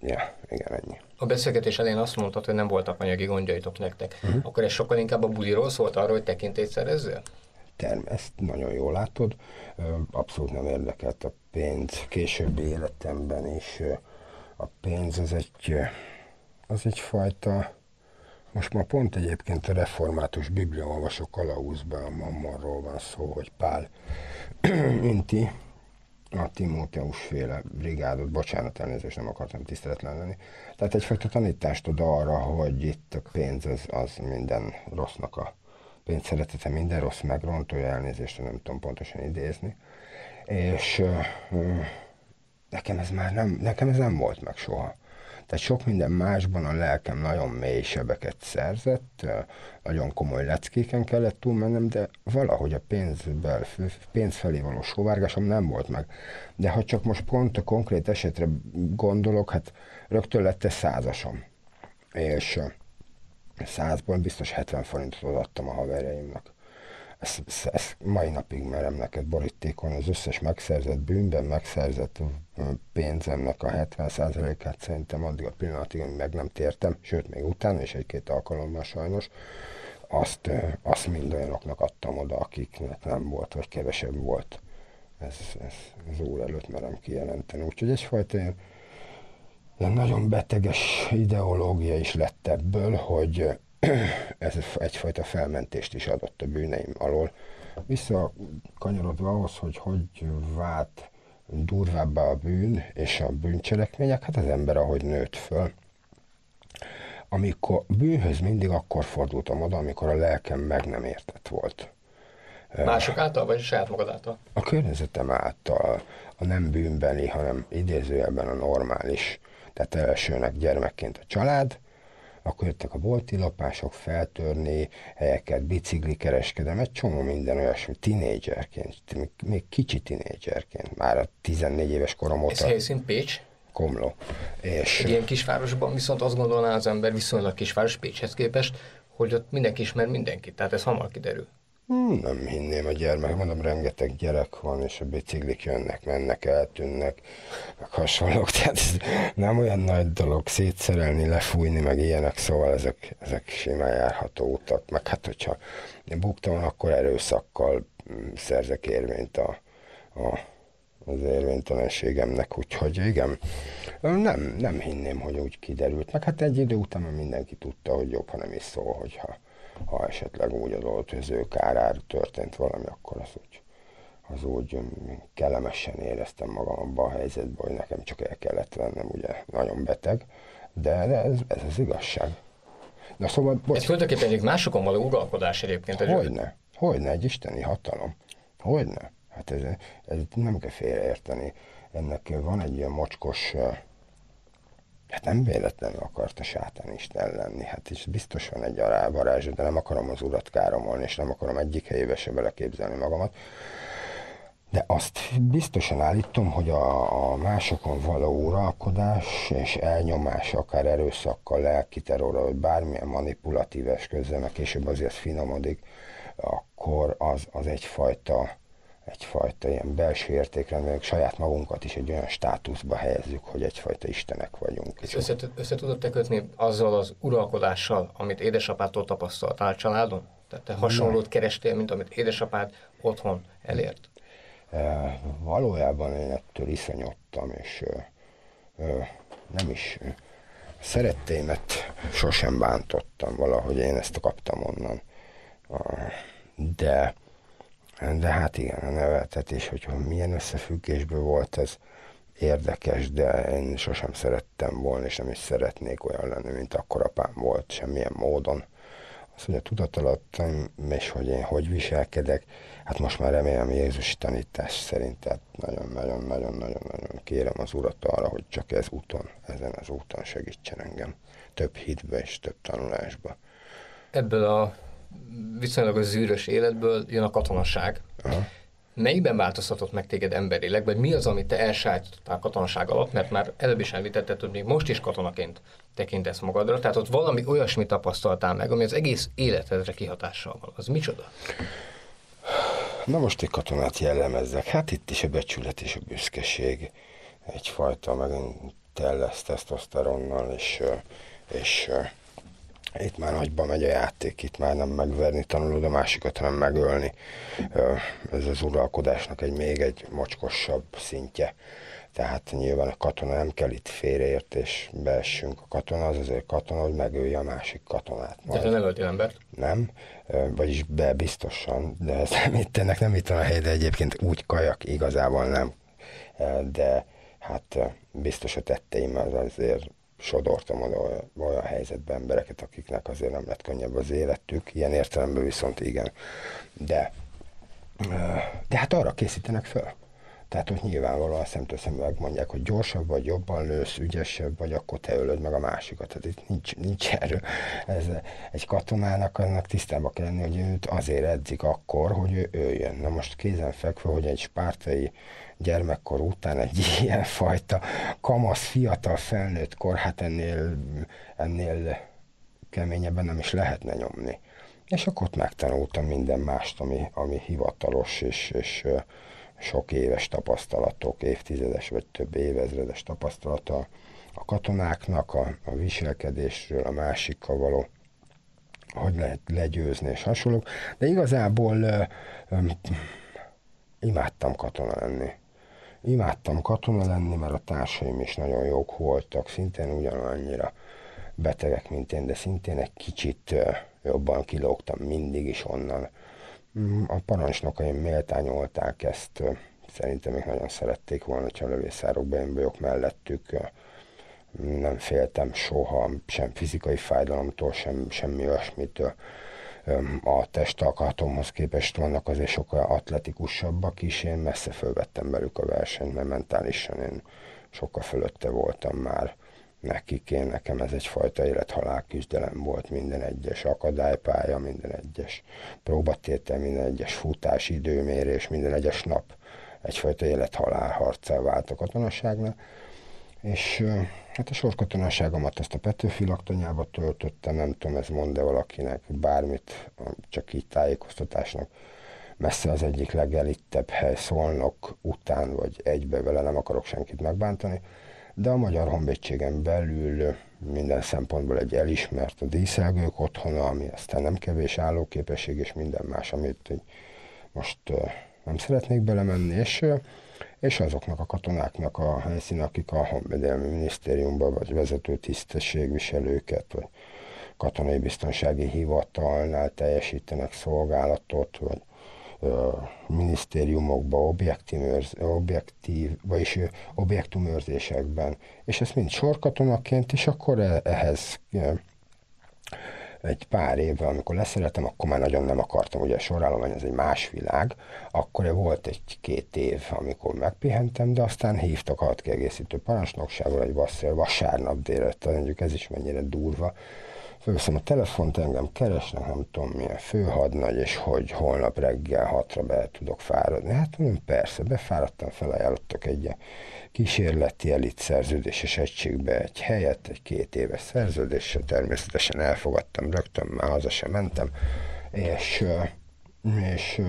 ja, igen, ennyi. A beszélgetés elején azt mondtad, hogy nem voltak anyagi gondjaitok nektek. Uh-huh. Akkor ez sokkal inkább a buliról szólt arról, hogy tekintélyt szerezzél? Term, ezt nagyon jól látod, abszolút nem érdekelt a pénz. Későbbi életemben is a pénz az egy, az egyfajta, most ma pont egyébként a református biblia olvasó kalauzban a mammonról van szó, hogy Pál inti a Timóteus féle brigádot, bocsánat, elnézést, nem akartam tiszteletlen lenni. Tehát egyfajta tanítást ad arra, hogy itt a pénz az, az minden rossznak a pénz szeretete minden rossz megrontója, elnézést, nem tudom pontosan idézni. És uh, nekem ez már nem, nekem ez nem volt meg soha. Tehát sok minden másban a lelkem nagyon mély sebeket szerzett, nagyon komoly leckéken kellett túlmennem, de valahogy a pénzbel, pénz felé való sóvárgásom nem volt meg. De ha csak most pont a konkrét esetre gondolok, hát rögtön lett százasom. És százból biztos 70 forintot adtam a haverjaimnak. Ezt, ezt, ezt mai napig merem neked borítékon, az összes megszerzett bűnben megszerzett pénzemnek a 70%-át szerintem addig a pillanatig, amíg meg nem tértem, sőt még utána is egy-két alkalommal sajnos, azt, azt mind olyanoknak adtam oda, akiknek nem volt, vagy kevesebb volt. Ez, ez az úr előtt merem kijelenteni. Úgyhogy egyfajta ilyen nagyon beteges ideológia is lett ebből, hogy ez egyfajta felmentést is adott a bűneim alól. Visszakanyarodva ahhoz, hogy hogy vált durvábbá a bűn és a bűncselekmények, hát az ember ahogy nőtt föl, amikor bűnhöz mindig akkor fordultam oda, amikor a lelkem meg nem értett volt. Mások által, vagy saját magad által? A környezetem által, a nem bűnbeli, hanem idézőjelben a normális tehát elsőnek gyermekként a család, akkor jöttek a bolti lopások, feltörni helyeket, bicikli kereskedem, egy csomó minden olyasmi, tinédzserként, még kicsi tinédzserként, már a 14 éves korom óta. Ez helyszín Pécs? Komló. És egy ilyen kisvárosban viszont azt gondolná az ember viszonylag kisváros Pécshez képest, hogy ott mindenki ismer mindenkit, tehát ez hamar kiderül. Nem hinném a gyermek, mondom, rengeteg gyerek van, és a biciklik jönnek, mennek, eltűnnek, meg hasonlók, tehát ez nem olyan nagy dolog szétszerelni, lefújni, meg ilyenek, szóval ezek, ezek simán járható utak, meg hát hogyha buktam, akkor erőszakkal szerzek érvényt a, a, az érvénytelenségemnek, úgyhogy igen, nem, nem hinném, hogy úgy kiderült, meg hát egy idő után mindenki tudta, hogy jobb, ha nem is szól, hogyha ha esetleg úgy az ő kárára történt valami, akkor az úgy, az úgy kellemesen éreztem magam abban a helyzetben, hogy nekem csak el kellett vennem, ugye nagyon beteg, de ez, ez az igazság. Na szóval... Bocs, ez tulajdonképpen egy másokon való uralkodás egyébként. Hogyne, hogyne, egy isteni hatalom. Hogyne. Hát ez, ez nem kell félreérteni. Ennek van egy ilyen mocskos Hát nem véletlenül akart a sátán Isten lenni. Hát is biztos van egy arávarázs, de nem akarom az urat káromolni, és nem akarom egyik helyébe se beleképzelni magamat. De azt biztosan állítom, hogy a, a másokon való uralkodás és elnyomás, akár erőszakkal, lelki terrorra, vagy bármilyen manipulatív eszközzel, meg később azért finomodik, akkor az, az egyfajta egyfajta ilyen belső értékrendben, saját magunkat is egy olyan státuszba helyezzük, hogy egyfajta istenek vagyunk. És össze, össze tudod te kötni azzal az uralkodással, amit édesapától tapasztaltál családon? Tehát te hasonlót kerestél, mint amit édesapád otthon elért? E, valójában én ettől iszonyodtam, és e, e, nem is e, szeretteimet sosem bántottam, valahogy én ezt kaptam onnan. E, de, de hát igen, a neveltetés, hogy milyen összefüggésből volt ez érdekes, de én sosem szerettem volna, és nem is szeretnék olyan lenni, mint akkor apám volt, semmilyen módon. Az, hogy a tudatalattam, és hogy én hogy viselkedek, hát most már remélem Jézus tanítás szerint, tehát nagyon-nagyon-nagyon-nagyon-nagyon kérem az Urat arra, hogy csak ez úton, ezen az úton segítsen engem. Több hitbe és több tanulásba. Ebből a viszonylag a zűrös életből jön a katonaság. Aha. Melyikben változtatott meg téged emberileg, vagy mi az, amit te elsájtottál katonaság alatt, mert már előbb is említetted, hogy még most is katonaként tekintesz magadra, tehát ott valami olyasmi tapasztaltál meg, ami az egész életedre kihatással van. Az micsoda? Na most egy katonát jellemezzek. Hát itt is a becsület és a büszkeség egyfajta, megint tellesz tesztoszteronnal, és, és itt már nagyba megy a játék, itt már nem megverni tanulod a másikat, hanem megölni. Ez az uralkodásnak egy még egy mocskosabb szintje. Tehát nyilván a katona nem kell itt félreértés, beessünk. A katona az azért katona, hogy megölje a másik katonát. Majd. Tehát nem öltél embert? Nem, vagyis be biztosan, de ez nem itt, ennek nem itt van a hely, de egyébként úgy kajak igazából nem. De hát biztos a tetteim az azért sodortam oda olyan helyzetben embereket, akiknek azért nem lett könnyebb az életük, ilyen értelemben viszont igen. De, de hát arra készítenek fel. Tehát, hogy nyilvánvalóan szemtől szemben megmondják, hogy gyorsabb vagy, jobban lősz, ügyesebb vagy, akkor te ölöd meg a másikat. Tehát itt nincs, nincs erről. Ez egy katonának annak tisztában kell lenni, hogy őt azért edzik akkor, hogy ő öljön. Na most kézenfekvő, hogy egy spártai gyermekkor után egy ilyen fajta kamasz, fiatal felnőtt kor, hát ennél, ennél keményebben nem is lehetne nyomni. És akkor ott megtanultam minden mást, ami, ami hivatalos, és, és sok éves tapasztalatok, évtizedes vagy több évezredes tapasztalata a katonáknak, a, a viselkedésről, a másikkal való, hogy lehet legyőzni és hasonlók. De igazából ö, ö, imádtam katona lenni. Imádtam katona lenni, mert a társaim is nagyon jók voltak, szintén ugyanannyira betegek, mint én, de szintén egy kicsit jobban kilógtam mindig is onnan. Mm, a parancsnokaim méltányolták ezt, szerintem még nagyon szerették volna, hogyha a lövészárokba én vagyok mellettük. Nem féltem soha, sem fizikai fájdalomtól, sem semmi olyasmitől a testalkatomhoz képest vannak azért sokkal atletikusabbak is, én messze fölvettem velük a versenyt, mert mentálisan én sokkal fölötte voltam már nekik, én nekem ez egyfajta élethalál küzdelem volt, minden egyes akadálypálya, minden egyes próbatétel, minden egyes futás, időmérés, minden egyes nap egyfajta élethalál harccal vált a katonaságnál, és Hát a sorkatonaságomat ezt a Petőfi laktanyába töltöttem, nem tudom, ez mond-e valakinek bármit, csak így tájékoztatásnak. Messze az egyik legelittebb hely Szolnok után, vagy egybe vele nem akarok senkit megbántani, de a Magyar Honvédségen belül minden szempontból egy elismert a díszelgők otthona, ami aztán nem kevés állóképesség, és minden más, amit most nem szeretnék belemenni, és és azoknak a katonáknak a helyszín, akik a Honvédelmi Minisztériumban vagy vezető tisztességviselőket, vagy katonai biztonsági hivatalnál teljesítenek szolgálatot, vagy ö, minisztériumokba, objektív, objektív vagyis objektumőrzésekben, és ezt mind sorkatonaként, és akkor e, ehhez egy pár évvel, amikor leszereltem, akkor már nagyon nem akartam, ugye a sorállomány az egy más világ, akkor volt egy-két év, amikor megpihentem, de aztán hívtak a kiegészítő parancsnokságról egy vasszél vasárnap délután, mondjuk ez is mennyire durva, fölveszem a telefont, engem keresnek, nem tudom milyen főhadnagy, és hogy holnap reggel hatra be tudok fáradni. Hát mondom, persze, befáradtam, felajánlottak egy kísérleti elit szerződéses egységbe egy helyet, egy két éves szerződéssel, természetesen elfogadtam, rögtön már haza sem mentem, és, és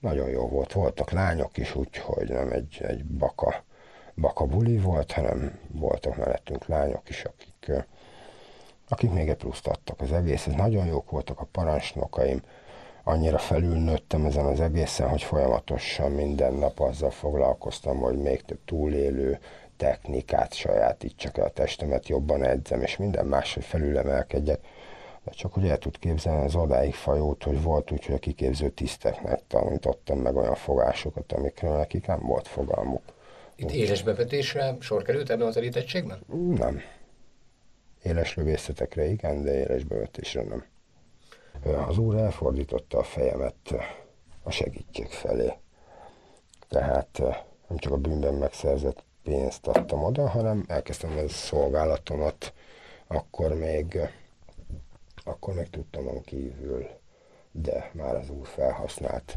nagyon jó volt. Voltak lányok is, úgyhogy nem egy, egy baka, baka buli volt, hanem voltak mellettünk lányok is, akik akik még egy pluszt adtak az egész. Ez nagyon jók voltak a parancsnokaim, annyira felülnőttem ezen az egészen, hogy folyamatosan minden nap azzal foglalkoztam, hogy még több túlélő technikát sajátítsak el a testemet, jobban edzem, és minden más, hogy felülemelkedjek. de csak hogy el tud képzelni az odáig fajót, hogy volt úgy, hogy a kiképző tiszteknek tanítottam meg olyan fogásokat, amikről nekik nem volt fogalmuk. Itt éles bevetésre sor került ebben az elítettségben? Nem. Éles lövészetekre igen, de éles bevetésre nem. Az úr elfordította a fejemet a segítség felé. Tehát nem csak a bűnben megszerzett pénzt adtam oda, hanem elkezdtem a szolgálatomat, akkor még, akkor még tudtam kívül, de már az úr felhasznált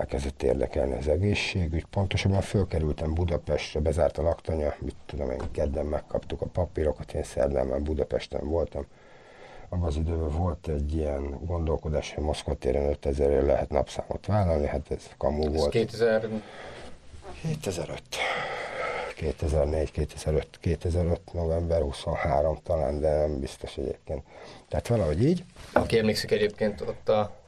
elkezdett érdekelni az egészségügy. Pontosabban fölkerültem Budapestre, bezárt a laktanya, mit tudom én, kedden megkaptuk a papírokat, én szerdán már Budapesten voltam. Abban az időben volt egy ilyen gondolkodás, hogy Moszkva téren 5000 lehet napszámot vállalni, hát ez kamu ez volt. 2000... 2005. 2004, 2005, 2005, november 23 talán, de nem biztos egyébként. Tehát valahogy így. Aki emlékszik egyébként ott a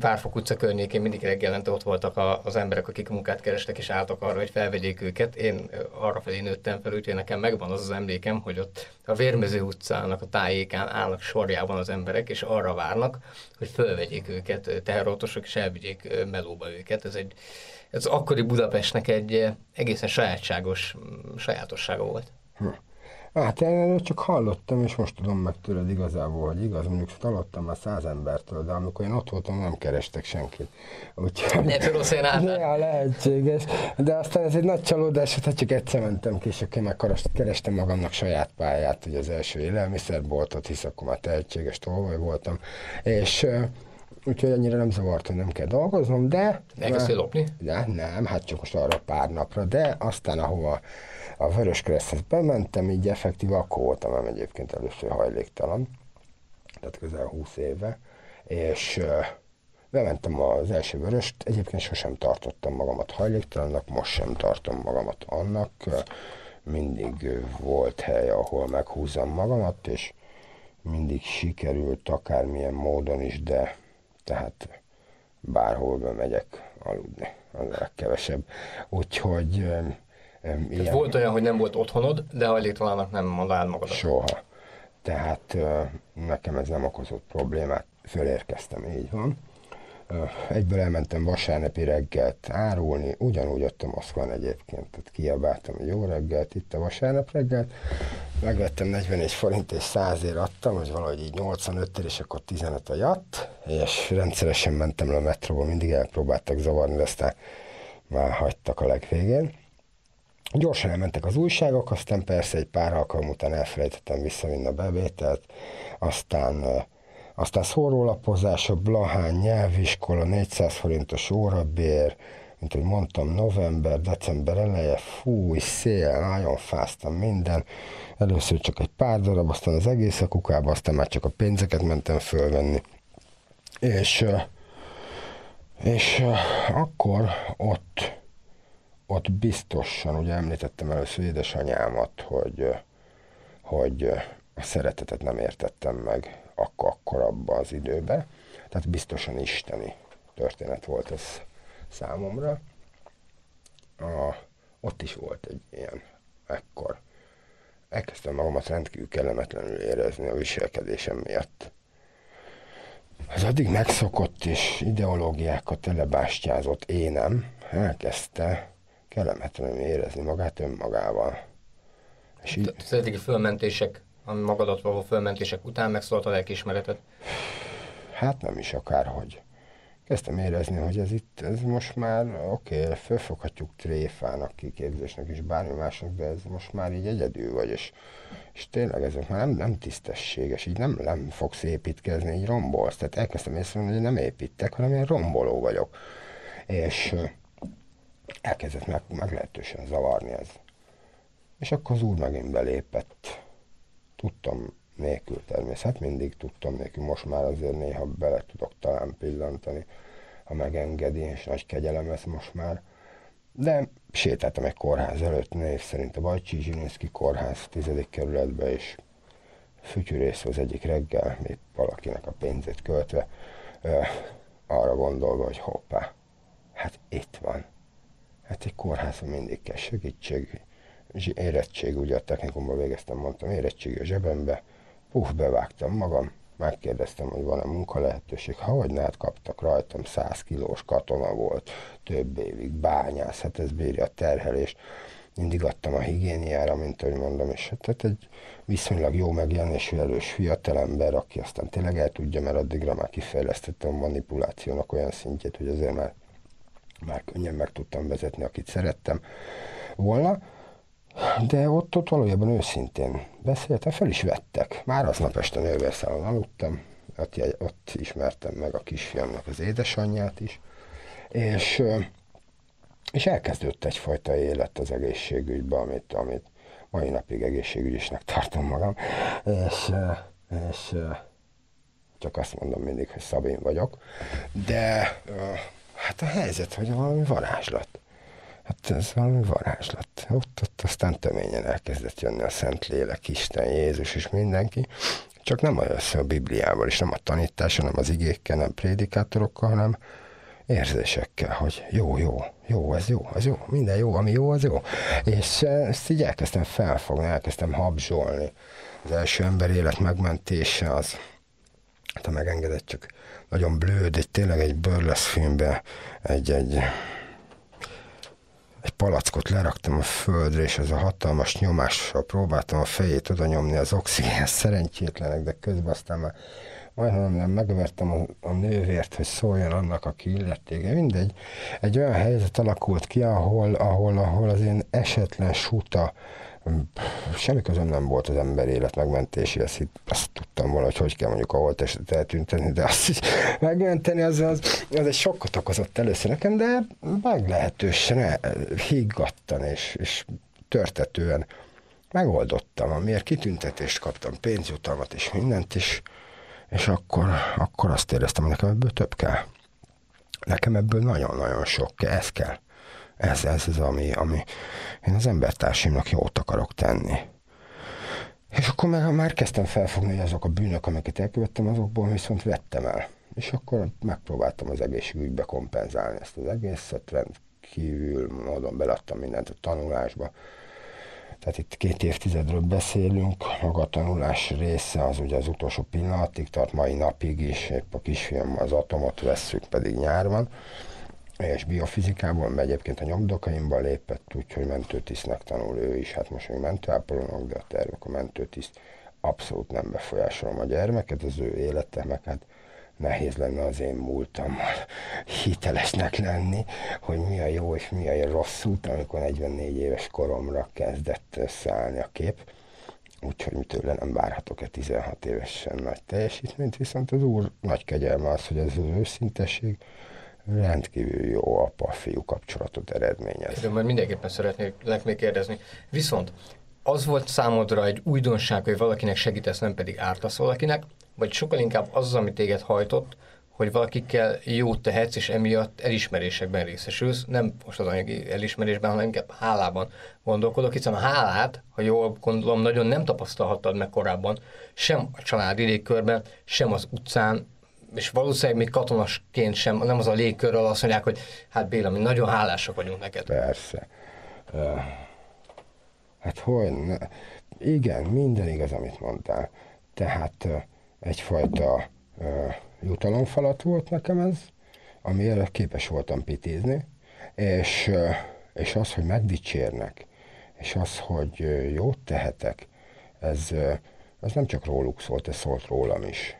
Várfok utca környékén mindig reggelente ott voltak a, az emberek, akik munkát kerestek, és álltak arra, hogy felvegyék őket. Én arra felé nőttem fel, úgyhogy nekem megvan az az emlékem, hogy ott a Vérmező utcának a tájékán állnak sorjában az emberek, és arra várnak, hogy felvegyék őket teherautósok, és elvigyék melóba őket. Ez egy ez akkori Budapestnek egy egészen sajátságos sajátossága volt. Hm. Hát én erről csak hallottam, és most tudom meg tőled igazából, hogy igaz, mondjuk hallottam már száz embertől, de amikor én ott voltam, nem kerestek senkit. Úgyhogy... Ne Rosszén Ja, lehetséges. De aztán ez egy nagy csalódás, hát csak egyszer mentem ki, és akkor meg kerestem magamnak saját pályát, hogy az első élelmiszerboltot, hisz akkor már tehetséges tolvaj voltam. És úgyhogy annyira nem zavart, hogy nem kell dolgoznom, de... Elkezdtél lopni? De, nem, hát csak most arra pár napra, de aztán ahova a Vörös Kereszthez bementem, így effektív akkor voltam nem egyébként először hajléktalan, tehát közel 20 éve, és bementem az első vöröst, egyébként sosem tartottam magamat hajléktalannak, most sem tartom magamat annak, mindig volt hely, ahol meghúzom magamat, és mindig sikerült akármilyen módon is, de tehát bárhol bemegyek aludni, az a legkevesebb. Úgyhogy ilyen... Volt olyan, hogy nem volt otthonod, de hajléktalannak nem mondanád magad. Soha. Tehát nekem ez nem okozott problémát, fölérkeztem, így van. Egyből elmentem vasárnapi reggelt árulni, ugyanúgy ott a Moszkván egyébként, tehát kiabáltam, hogy jó reggelt, itt a vasárnap reggelt, megvettem 41 forint és 100 ér adtam, hogy valahogy így 85 ér, és akkor 15 a jatt, és rendszeresen mentem le a metróba, mindig elpróbáltak zavarni, de aztán már hagytak a legvégén. Gyorsan elmentek az újságok, aztán persze egy pár alkalom után elfelejtettem visszavinni a bevételt, aztán aztán szórólapozások, Blahány, nyelviskola, 400 forintos órabér, mint hogy mondtam, november, december eleje, fúj, szél, nagyon fáztam minden. Először csak egy pár darab, aztán az egész a kukába, aztán már csak a pénzeket mentem fölvenni. És, és akkor ott, ott biztosan, ugye említettem először édesanyámat, hogy, hogy a szeretetet nem értettem meg akkor, akkor abban az időben. Tehát biztosan isteni történet volt ez számomra. A, ott is volt egy ilyen ekkor. Elkezdtem magamat rendkívül kellemetlenül érezni a viselkedésem miatt. Az addig megszokott és ideológiákat telebástyázott énem elkezdte kellemetlenül érezni magát önmagával. És így... Az eddigi fölmentések a magadat való fölmentések után megszólalt a lelkiismereted? Hát nem is akárhogy. Kezdtem érezni, hogy ez itt, ez most már, oké, okay, fölfoghatjuk tréfának, kiképzésnek és bármi másnak, de ez most már így egyedül vagy, és, és tényleg ezek már nem, nem tisztességes, így nem, nem fogsz építkezni, így rombolsz. Tehát elkezdtem észrevenni, hogy nem építek, hanem én romboló vagyok. És elkezdett meg, meglehetősen zavarni ez. És akkor az úr megint belépett tudtam nélkül természet, mindig tudtam nélkül, most már azért néha bele tudok talán pillantani, ha megengedi, és nagy kegyelem ez most már. De sétáltam egy kórház előtt, név szerint a Bajcsi Zsilinszki kórház tizedik kerületbe, és fütyűrész az egyik reggel, még valakinek a pénzét költve, ö, arra gondolva, hogy hoppá, hát itt van. Hát egy kórházban mindig kell segítség, érettség, ugye a technikumban végeztem, mondtam, érettség a zsebembe, puf, bevágtam magam, megkérdeztem, hogy van-e munka lehetőség. Ha hogy hát kaptak rajtam, 100 kilós katona volt, több évig bányász, hát ez bírja a terhelést. Mindig adtam a higiéniára, mint ahogy mondom, és hát tehát egy viszonylag jó megjelenésű erős fiatalember, aki aztán tényleg el tudja, mert addigra már kifejlesztettem a manipulációnak olyan szintjét, hogy azért már, már könnyen meg tudtam vezetni, akit szerettem volna. De ott, ott valójában őszintén beszéltem, fel is vettek. Már aznap este nővérszálon aludtam, ott, ott ismertem meg a kisfiamnak az édesanyját is, és, és elkezdődött egyfajta élet az egészségügyben, amit, amit mai napig egészségügyisnek tartom magam, és, és csak azt mondom mindig, hogy Szabin vagyok, de hát a helyzet, hogy valami varázslat. Hát ez valami varázslat. Ott, ott aztán töményen elkezdett jönni a Szentlélek, Isten, Jézus és mindenki. Csak nem az a Bibliával, és nem a tanítása, nem az igékkel, nem prédikátorokkal, hanem érzésekkel, hogy jó, jó, jó, ez jó, ez jó, minden jó, ami jó, az jó. És ezt így elkezdtem felfogni, elkezdtem habzsolni. Az első ember élet megmentése az, hát ha megengedett, csak nagyon blőd, egy tényleg egy burlesz filmbe, egy, egy egy palackot leraktam a földre, és ez a hatalmas nyomással próbáltam a fejét oda nyomni az oxigén szerencsétlenek, de közben aztán már majdnem nem megvertem a, a nővért, hogy szóljon annak, aki illetége. Mindegy, egy olyan helyzet alakult ki, ahol, ahol, ahol az én esetlen suta semmi közöm nem volt az ember élet megmentéséhez, azt tudtam volna, hogy hogy kell mondjuk a holtestet eltünteni, de azt is megmenteni, az, az, az egy sokkot okozott először nekem, de meglehetősen higgadtan és, és törtetően megoldottam, amiért kitüntetést kaptam, pénzjutalmat és mindent is, és akkor, akkor azt éreztem, hogy nekem ebből több kell. Nekem ebből nagyon-nagyon sok kell, ez kell. Ez, ez az, ami, ami én az embertársimnak jót akarok tenni. És akkor már, már kezdtem felfogni, hogy azok a bűnök, amiket elkövettem, azokból viszont vettem el. És akkor megpróbáltam az egészségügybe kompenzálni ezt az egészet, rendkívül módon beladtam mindent a tanulásba. Tehát itt két évtizedről beszélünk, maga a tanulás része az ugye az utolsó pillanatig tart, mai napig is, épp a kisfiam az atomot vesszük, pedig nyár van és biofizikából, mert egyébként a nyomdokaimban lépett, úgyhogy mentőtisztnek tanul ő is, hát most még mentőápolónak, de a tervek a mentőtiszt abszolút nem befolyásolom a gyermeket, az ő élete, meg hát nehéz lenne az én múltammal hitelesnek lenni, hogy mi a jó és mi a rossz út, amikor 44 éves koromra kezdett összeállni a kép. Úgyhogy tőle nem várhatok-e 16 évesen nagy teljesítményt, viszont az úr nagy kegyelme az, hogy az őszintesség, rendkívül jó apa-fiú kapcsolatot eredményez. De majd mindenképpen szeretnék még kérdezni. Viszont az volt számodra egy újdonság, hogy valakinek segítesz, nem pedig ártasz valakinek, vagy sokkal inkább az, ami téged hajtott, hogy valakikkel jót tehetsz, és emiatt elismerésekben részesülsz, nem most az anyagi elismerésben, hanem inkább hálában gondolkodok, hiszen a hálát, ha jól gondolom, nagyon nem tapasztalhattad meg korábban, sem a családi légkörben, sem az utcán, és valószínűleg még katonasként sem, nem az a légkörről azt mondják, hogy hát Béla, mi nagyon hálásak vagyunk neked. Persze. Hát hogy? Igen, minden igaz, amit mondtál. Tehát egyfajta jutalomfalat volt nekem ez, amire képes voltam pitézni, és, és az, hogy megdicsérnek, és az, hogy jót tehetek, ez, ez nem csak róluk szólt, ez szólt rólam is.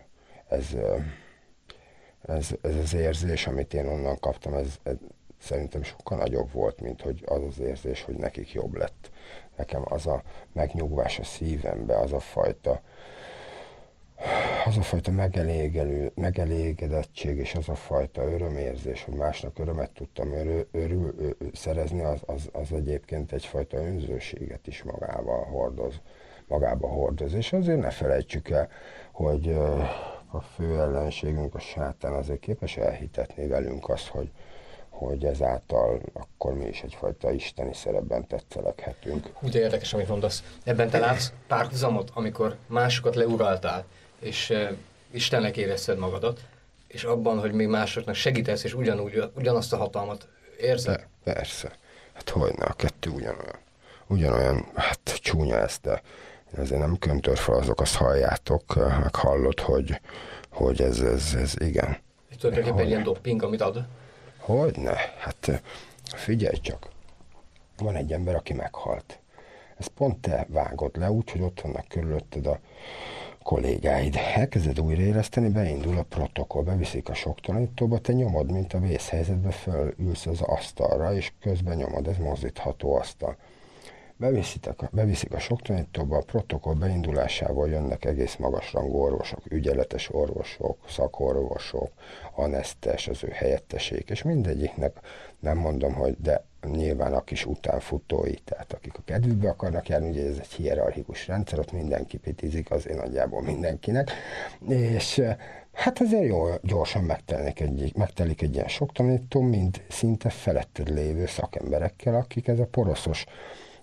Ez, ez, ez az érzés, amit én onnan kaptam, ez, ez szerintem sokkal nagyobb volt, mint hogy az az érzés, hogy nekik jobb lett. Nekem az a megnyugvás a szívembe, az a fajta az a fajta megelégelő, megelégedettség és az a fajta örömérzés, hogy másnak örömet tudtam örül, örül, ö, szerezni, az, az, az egyébként egyfajta önzőséget is magával hordoz, magába hordoz. És azért ne felejtsük el, hogy a fő ellenségünk, a sátán azért képes elhitetni velünk azt, hogy, hogy ezáltal akkor mi is egyfajta isteni szerepben tetszeleghetünk. Úgy érdekes, amit mondasz. Ebben te látsz párhuzamot, amikor másokat leuraltál, és uh, Istennek érezted magadat, és abban, hogy még másoknak segítesz, és ugyanúgy, ugyanazt a hatalmat érzed? De, persze. Hát hogyne, a kettő ugyanolyan. Ugyanolyan, hát csúnya ez, de ezért nem köntör fel azok, azt halljátok, meg hallod, hogy, hogy ez, ez, ez igen. És tulajdonképpen egy ilyen dopping, amit ad? Hogyne? Hát figyelj csak. Van egy ember, aki meghalt. Ezt pont te vágod le, úgyhogy ott vannak körülötted a kollégáid. Elkezded újraéleszteni, beindul a protokoll, beviszik a soktanítóba, te nyomod, mint a vészhelyzetbe fölülsz az asztalra, és közben nyomod, ez mozdítható asztal. Beviszik a, beviszik a soktanítóba, a protokoll beindulásával jönnek egész magasrangú orvosok, ügyeletes orvosok, szakorvosok, anesztes, az ő helyettesék, és mindegyiknek nem mondom, hogy de nyilván a kis utánfutói, tehát akik a kedvükbe akarnak járni, ugye ez egy hierarchikus rendszer, ott mindenki pitizik, azért nagyjából mindenkinek, és hát azért jó, gyorsan megtelik egy, megtelik egy ilyen sok tanító, mint szinte feletted lévő szakemberekkel, akik ez a poroszos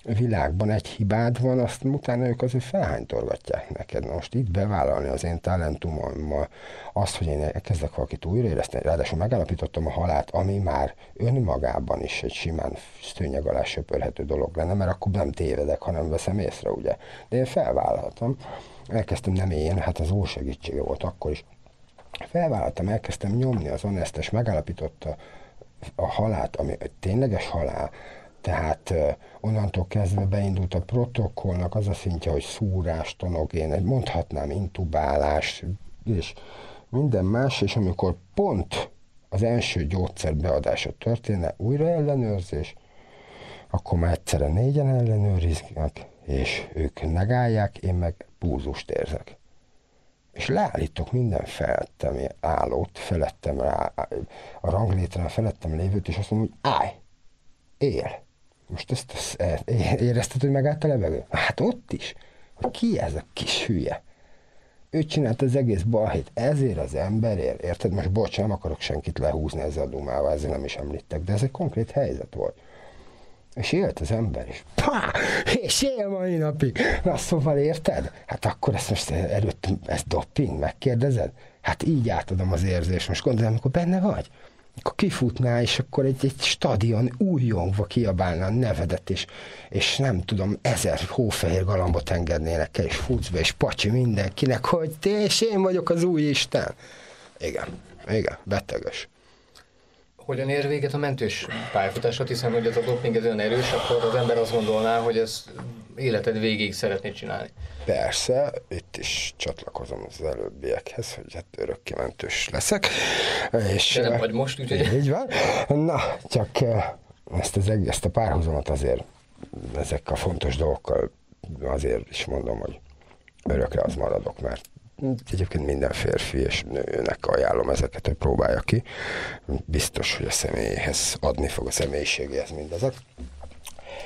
világban egy hibád van, azt utána ők azért felhánytorgatják neked. Most itt bevállalni az én talentumommal azt, hogy én kezdek valakit újraéleszteni, ráadásul megállapítottam a halált, ami már önmagában is egy simán szőnyeg alá söpörhető dolog lenne, mert akkor nem tévedek, hanem veszem észre, ugye. De én felvállaltam. Elkezdtem nem én, hát az úr segítsége volt akkor is. Felvállaltam, elkezdtem nyomni az onesztes, megállapította a halált, ami tényleges halál, tehát onnantól kezdve beindult a protokollnak az a szintje, hogy szúrás, tonogén, mondhatnám intubálás, és minden más, és amikor pont az első gyógyszer beadása történne, újra ellenőrzés, akkor már egyszerre négyen ellenőriznek, és ők negálják, én meg búzust érzek. És leállítok minden felettem állót, felettem rá, a ranglétrán felettem lévőt, és azt mondom, hogy állj, él. Most ezt, ezt érezted, hogy megállt a levegő? Hát ott is. Ki ez a kis hülye? Ő csinált az egész balhét ezért az emberért, érted? Most bocs, nem akarok senkit lehúzni ezzel a dumával, ezzel nem is említek, de ez egy konkrét helyzet volt. És élt az ember is. Pá! És él mai napig. Na szóval érted? Hát akkor ezt most előtt, ez dopping, megkérdezed? Hát így átadom az érzést. Most gondolom, amikor benne vagy akkor kifutná, és akkor egy, egy stadion újjongva kiabálna a nevedet, és, és nem tudom, ezer hófehér galambot engednének el, és futsz be, és pacsi mindenkinek, hogy te és én vagyok az új Isten. Igen, igen, beteges. Hogyan ér véget a mentős pályafutásot, hiszen hogy ez a doping ez olyan erős, akkor az ember azt gondolná, hogy ez életed végig szeretnéd csinálni. Persze, itt is csatlakozom az előbbiekhez, hogy hát örökkimentős leszek. És, De nem vagy most, úgyhogy... Így van. Na, csak eh, ezt, az, ezt a párhuzamot azért ezekkel a fontos dolgokkal azért is mondom, hogy örökre az maradok, mert egyébként minden férfi és nőnek ajánlom ezeket, hogy próbálja ki. Biztos, hogy a személyhez adni fog a személyiségéhez mindezek.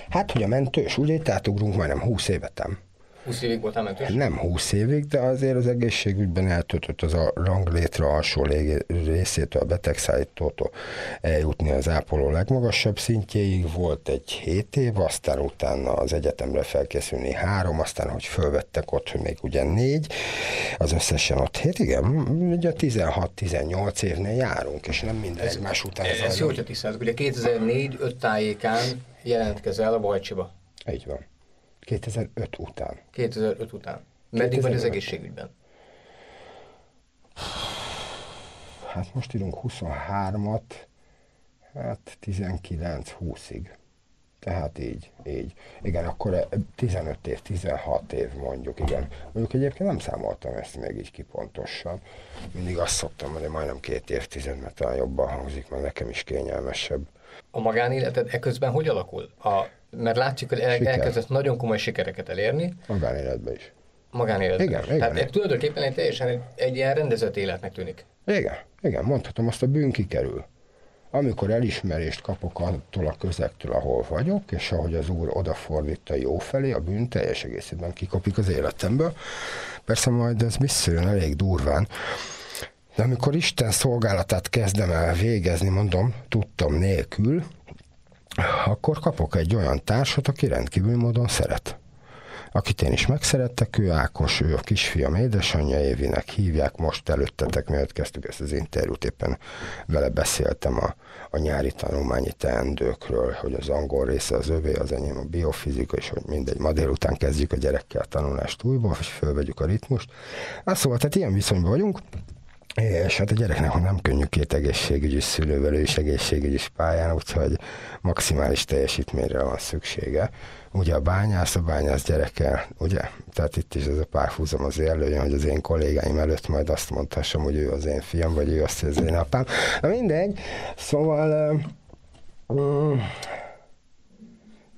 Hát, hogy a mentős, ugye itt átugrunk majdnem 20 évetem. 20 évig voltál mentős? Nem 20 évig, de azért az egészségügyben eltöltött az a ranglétre alsó részétől, a betegszállítótól eljutni az ápoló legmagasabb szintjéig. Volt egy 7 év, aztán utána az egyetemre felkészülni három, aztán hogy fölvettek ott, hogy még ugye négy, az összesen ott 7, igen, ugye 16-18 évnél járunk, és nem minden ez, egymás után. Ez, ez jó, hogyha tisztázunk. Ugye 2004 5 tájékán jelentkezel a Bajcsiba. Így van. 2005 után. 2005 után. Meddig vagy az egészségügyben? Hát most írunk 23-at, hát 19-20-ig. Tehát így, így. Igen, akkor 15 év, 16 év mondjuk, igen. Mondjuk egyébként nem számoltam ezt még így kipontosan. Mindig azt szoktam mondani, majdnem két évtized, mert talán jobban hangzik, mert nekem is kényelmesebb. A magánéleted eközben hogy alakul? A mert látszik, hogy el, elkezdett nagyon komoly sikereket elérni. Magánéletben is. Magánéletben igen, is. Igen, Tehát igen. tulajdonképpen egy teljesen egy, egy ilyen rendezett életnek tűnik. Igen, igen, mondhatom, azt a bűn kikerül. Amikor elismerést kapok attól a közektől, ahol vagyok, és ahogy az úr odafordít jó felé, a bűn teljes egészében kikopik az életemből. Persze majd ez visszajön elég durván, de amikor Isten szolgálatát kezdem el végezni, mondom, tudtam nélkül, akkor kapok egy olyan társat, aki rendkívül módon szeret. akit én is megszerettek, ő Ákos, ő a kisfiam édesanyja, Évinek hívják, most előttetek, mielőtt kezdtük ezt az interjút, éppen vele beszéltem a, a nyári tanulmányi teendőkről, hogy az angol része az övé, az enyém a biofizika, és hogy mindegy, ma délután kezdjük a gyerekkel a tanulást újból, és fölvegyük a ritmust. Hát szóval, tehát ilyen viszonyban vagyunk, és hát a gyereknek nem könnyű két egészségügyi szülővel, ő is egészségügyi pályán, úgyhogy maximális teljesítményre van szüksége. Ugye a bányász, a bányász gyereke, ugye? Tehát itt is ez a párhuzam az előjön, hogy az én kollégáim előtt majd azt mondhassam, hogy ő az én fiam, vagy ő azt, hogy az én apám. Na mindegy, szóval um,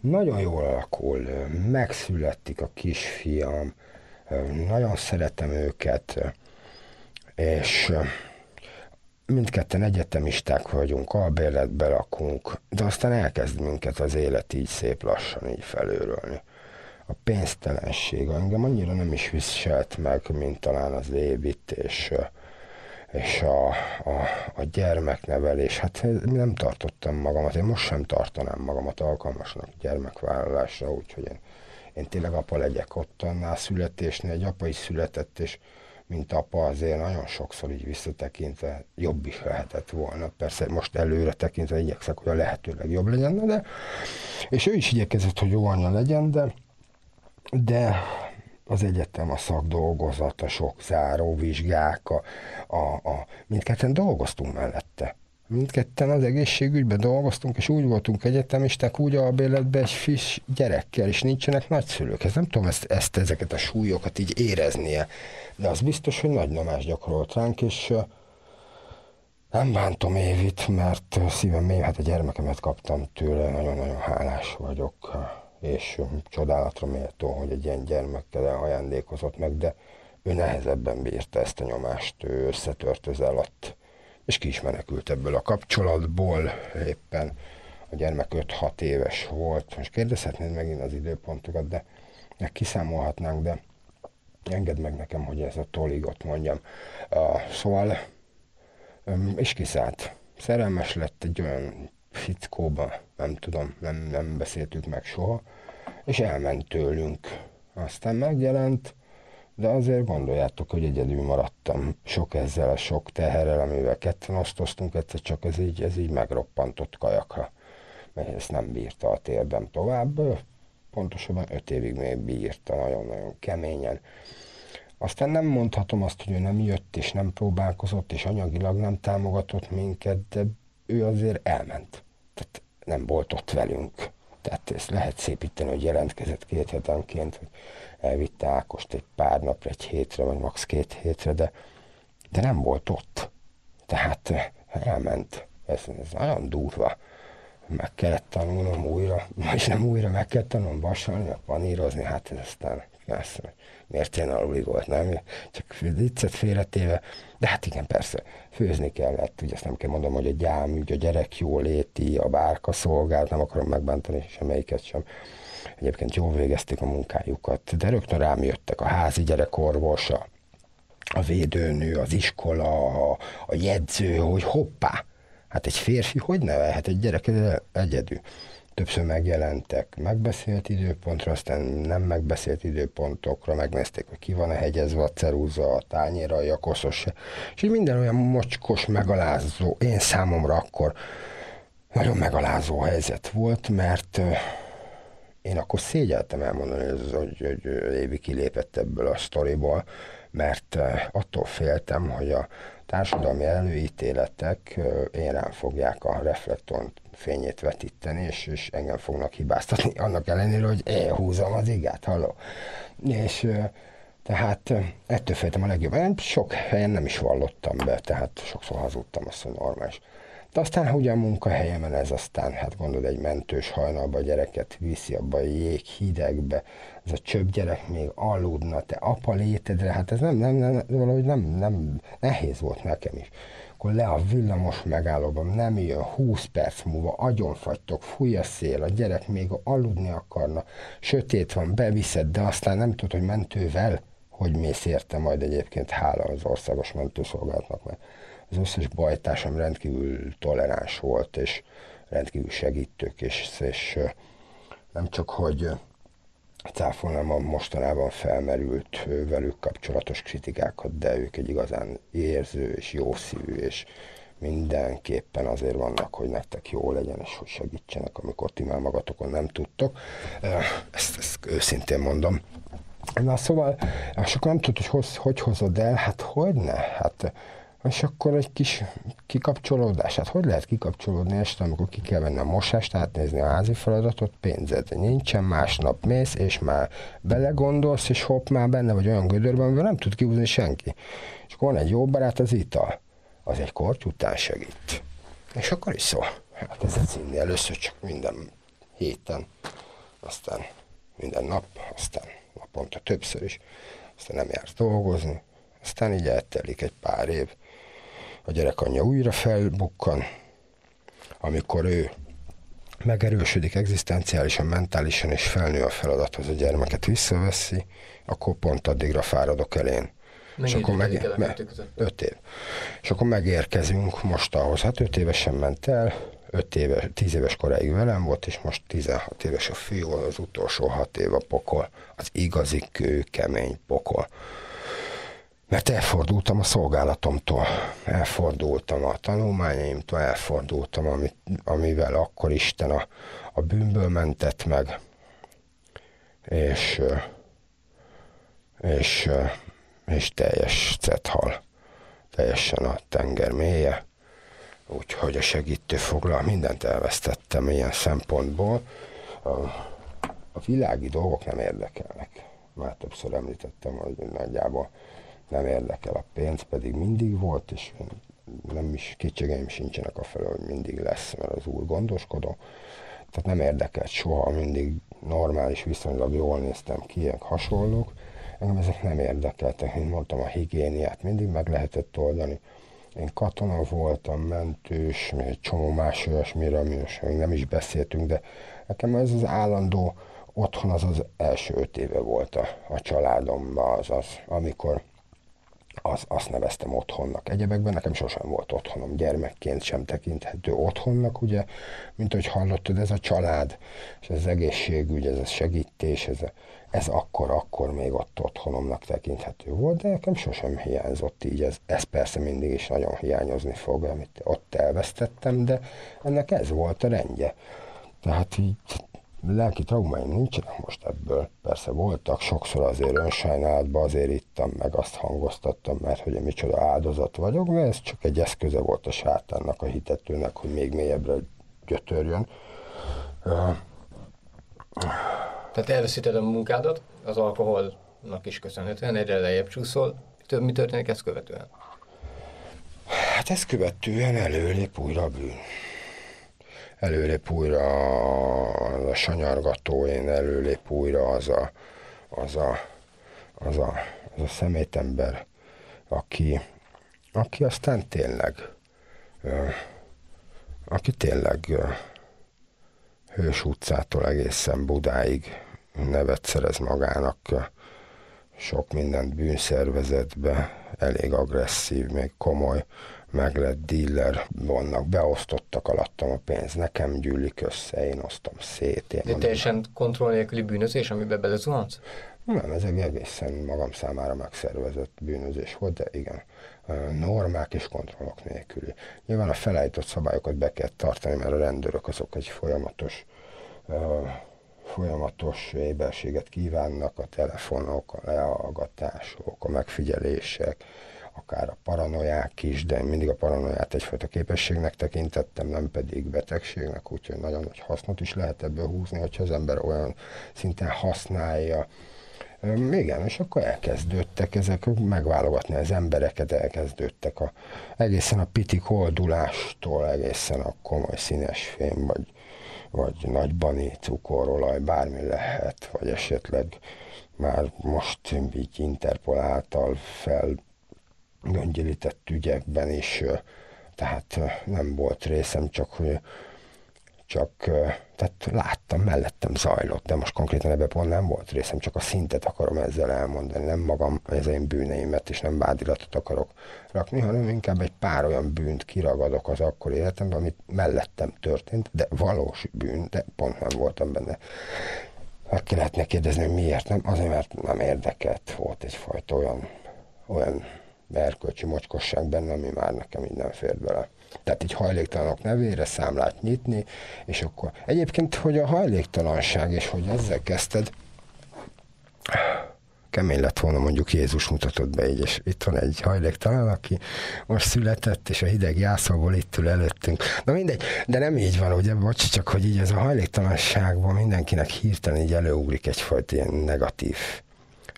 nagyon jól alakul, megszületik a kisfiam, nagyon szeretem őket, és mindketten egyetemisták vagyunk, albérletbe lakunk, de aztán elkezd minket az élet így szép lassan így felőrölni. A pénztelenség engem annyira nem is viselt meg, mint talán az évit, és, és a, a, a gyermeknevelés. Hát nem tartottam magamat, én most sem tartanám magamat alkalmasnak gyermekvállalásra, úgyhogy én, én tényleg apa legyek ott annál születésnél, egy apa is született, és mint apa azért nagyon sokszor így visszatekintve jobb is lehetett volna. Persze most előre tekintve igyekszek, hogy a lehetőleg jobb legyen, de és ő is igyekezett, hogy jó anya legyen, de, de az egyetem, a szakdolgozat, a sok záróvizsgák, a, a, a, mindketten dolgoztunk mellette. Mindketten az egészségügyben dolgoztunk, és úgy voltunk egyetemisták, úgy a béletben egy friss gyerekkel, és nincsenek nagyszülők. Ez nem tudom ezt, ezt, ezeket a súlyokat így éreznie de az biztos, hogy nagy nyomás gyakorolt ránk, és nem bántom Évit, mert szívem mély, hát a gyermekemet kaptam tőle, nagyon-nagyon hálás vagyok, és csodálatra méltó, hogy egy ilyen gyermekkel ajándékozott meg, de ő nehezebben bírta ezt a nyomást, ő összetört az alatt, és ki is menekült ebből a kapcsolatból éppen. A gyermek 5-6 éves volt, most kérdezhetnéd megint az időpontokat, de kiszámolhatnánk, de engedd meg nekem, hogy ez a toligot mondjam. Uh, szóval, um, és kiszállt. Szerelmes lett egy olyan fickóba, nem tudom, nem, nem beszéltük meg soha, és elment tőlünk. Aztán megjelent, de azért gondoljátok, hogy egyedül maradtam sok ezzel a sok teherrel, amivel ketten osztoztunk, egyszer csak ez így, ez így megroppantott kajakra, mert ezt nem bírta a térdem tovább, pontosabban öt évig még bírta nagyon-nagyon keményen. Aztán nem mondhatom azt, hogy ő nem jött és nem próbálkozott, és anyagilag nem támogatott minket, de ő azért elment. Tehát nem volt ott velünk. Tehát ezt lehet szépíteni, hogy jelentkezett két hetenként, hogy elvitte Ákost egy pár napra, egy hétre, vagy max. két hétre, de, de nem volt ott. Tehát elment. Ez, ez nagyon durva meg kellett tanulnom újra, vagy nem újra, meg kellett tanulnom vasalni, meg panírozni, hát ez aztán persze, miért én aluli volt, nem? Csak viccet félretéve, de hát igen, persze, főzni kellett, ugye ezt nem kell mondom, hogy a gyámügy, a gyerek jóléti, a bárka szolgált, nem akarom megbántani semmelyiket sem. Egyébként jól végezték a munkájukat, de rögtön rám jöttek a házi gyerekorvos, a, védőnő, az iskola, a, a jegyző, hogy hoppá, Hát egy férfi hogy nevelhet egy gyereket egyedül? Többször megjelentek megbeszélt időpontra, aztán nem megbeszélt időpontokra, megnézték, hogy ki van a hegyezve a cerúza, a tányéra, a koszos, és így minden olyan mocskos, megalázó, én számomra akkor nagyon megalázó helyzet volt, mert én akkor szégyeltem elmondani, hogy, hogy Évi kilépett ebből a sztoriból, mert attól féltem, hogy a társadalmi előítéletek én rám fogják a reflektor fényét vetíteni, és, és engem fognak hibáztatni, annak ellenére, hogy én húzom az igát, halló. És tehát ettől féltem a legjobban. Sok helyen nem is vallottam be, tehát sokszor hazudtam, azt, hogy normális. De aztán ugye a munkahelyemen ez aztán, hát gondolod, egy mentős hajnalba a gyereket viszi abba a jég hidegbe, ez a csöbb gyerek még aludna, te apa létedre, hát ez nem, nem, nem valahogy nem, nem, nehéz volt nekem is. Akkor le a villamos megállóban, nem jön, 20 perc múlva agyonfagytok, fúj a szél, a gyerek még aludni akarna, sötét van, beviszed, de aztán nem tudod, hogy mentővel, hogy mész érte majd egyébként, hála az országos mentőszolgálatnak, mert az összes bajtársam rendkívül toleráns volt, és rendkívül segítők, és, és nem csak, hogy cáfolnám a mostanában felmerült velük kapcsolatos kritikákat, de ők egy igazán érző és jó szívű és mindenképpen azért vannak, hogy nektek jó legyen, és hogy segítsenek, amikor ti már magatokon nem tudtok. Ezt, ezt őszintén mondom. Na szóval, akkor nem tudod, hogy hoz, hogy hozod el, hát hogy ne? Hát és akkor egy kis kikapcsolódás. Hát hogy lehet kikapcsolódni este, amikor ki kell venni a mosást, átnézni a házi feladatot, pénzed nincsen, másnap mész, és már belegondolsz, és hopp, már benne vagy olyan gödörben, amivel nem tud kihúzni senki. És akkor van egy jó barát, az ital. Az egy korty után segít. És akkor is szól. Hát ez inni először csak minden héten, aztán minden nap, aztán naponta többször is, aztán nem jársz dolgozni, aztán így eltelik egy pár év, a gyerek anyja újra felbukkan, amikor ő megerősödik egzisztenciálisan, mentálisan, és felnő a feladathoz, a gyermeket visszaveszi, akkor pont addigra fáradok elén. Mennyi és akkor meg, me, öt év. És akkor megérkezünk most ahhoz. Hát öt évesen ment el, öt éves, tíz éves koráig velem volt, és most 16 éves a fiú, az utolsó hat év a pokol. Az igazi kő, kemény pokol mert elfordultam a szolgálatomtól, elfordultam a tanulmányaimtól, elfordultam, amit, amivel akkor Isten a, a bűnből mentett meg, és, és, és teljes cethal, teljesen a tenger mélye, úgyhogy a segítő foglal, mindent elvesztettem ilyen szempontból. A, a világi dolgok nem érdekelnek. Már többször említettem, hogy nagyjából nem érdekel a pénz, pedig mindig volt, és nem is kétségeim sincsenek a felől, hogy mindig lesz, mert az úr gondoskodó. Tehát nem érdekelt soha, mindig normális, viszonylag jól néztem ki, ilyen hasonlók. Engem ezek nem érdekeltek, mint mondtam, a higiéniát mindig meg lehetett oldani. Én katona voltam, mentős, egy csomó más olyasmire, most még nem is beszéltünk, de nekem ez az állandó otthon az az első öt éve volt a, a családomban, az az, amikor az, azt neveztem otthonnak. Egyebekben nekem sosem volt otthonom, gyermekként sem tekinthető otthonnak, ugye, mint hogy hallottad, ez a család, és az egészségügy, ez a segítés, ez, a, ez akkor, akkor még ott otthonomnak tekinthető volt, de nekem sosem hiányzott így, ez, ez persze mindig is nagyon hiányozni fog, amit ott elvesztettem, de ennek ez volt a rendje. Tehát így lelki traumáim nincsenek most ebből. Persze voltak, sokszor azért önsajnálatban azért ittam, meg azt hangoztattam, mert hogy micsoda áldozat vagyok, de ez csak egy eszköze volt a sátánnak, a hitetőnek, hogy még mélyebbre gyötörjön. Tehát elveszíted a munkádat, az alkoholnak is köszönhetően, egyre lejjebb csúszol. Mi történik ezt követően? Hát ezt követően előlép újra bűn előlép újra a sanyargató, én előlép újra az a, az a, az a, az a szemétember, aki, aki aztán tényleg, aki tényleg Hős utcától egészen Budáig nevet szerez magának, sok mindent bűnszervezetbe, elég agresszív, még komoly meglett dealer vannak, beosztottak alattam a pénz, nekem gyűlik össze, én osztom szét. Én De teljesen kontroll nélküli bűnözés, amiben belezuhansz? Nem, ez egy egészen magam számára megszervezett bűnözés volt, de igen, normák és kontrollok nélküli. Nyilván a felállított szabályokat be kell tartani, mert a rendőrök azok egy folyamatos folyamatos éberséget kívánnak, a telefonok, a lehallgatások, a megfigyelések, akár a paranoiák is, de én mindig a paranoiát egyfajta képességnek tekintettem, nem pedig betegségnek, úgyhogy nagyon nagy hasznot is lehet ebből húzni, hogyha az ember olyan szinten használja. Igen, és akkor elkezdődtek ezek, megválogatni az embereket, elkezdődtek a, egészen a piti koldulástól, egészen a komoly színes fém, vagy, vagy nagybani cukorolaj, bármi lehet, vagy esetleg már most így Interpol által fel göngyölített ügyekben is, tehát nem volt részem, csak hogy csak tehát láttam, mellettem zajlott, de most konkrétan ebben pont nem volt részem, csak a szintet akarom ezzel elmondani, nem magam, az én bűneimet, és nem vádilatot akarok rakni, hanem inkább egy pár olyan bűnt kiragadok az akkor életemben, amit mellettem történt, de valós bűn, de pont nem voltam benne meg ki lehetne kérdezni, hogy miért nem. Azért, mert nem érdekelt. Volt egyfajta olyan, olyan erkölcsi mocskosság benne, ami már nekem nem fér bele. Tehát így hajléktalanok nevére számlát nyitni, és akkor egyébként, hogy a hajléktalanság, és hogy ezzel kezdted, kemény lett volna mondjuk Jézus mutatott be így, és itt van egy hajléktalan, aki most született, és a hideg jászolból itt ül előttünk. Na mindegy, de nem így van, ugye, bocs, csak hogy így ez a hajléktalanságban mindenkinek hirtelen így előugrik egyfajta ilyen negatív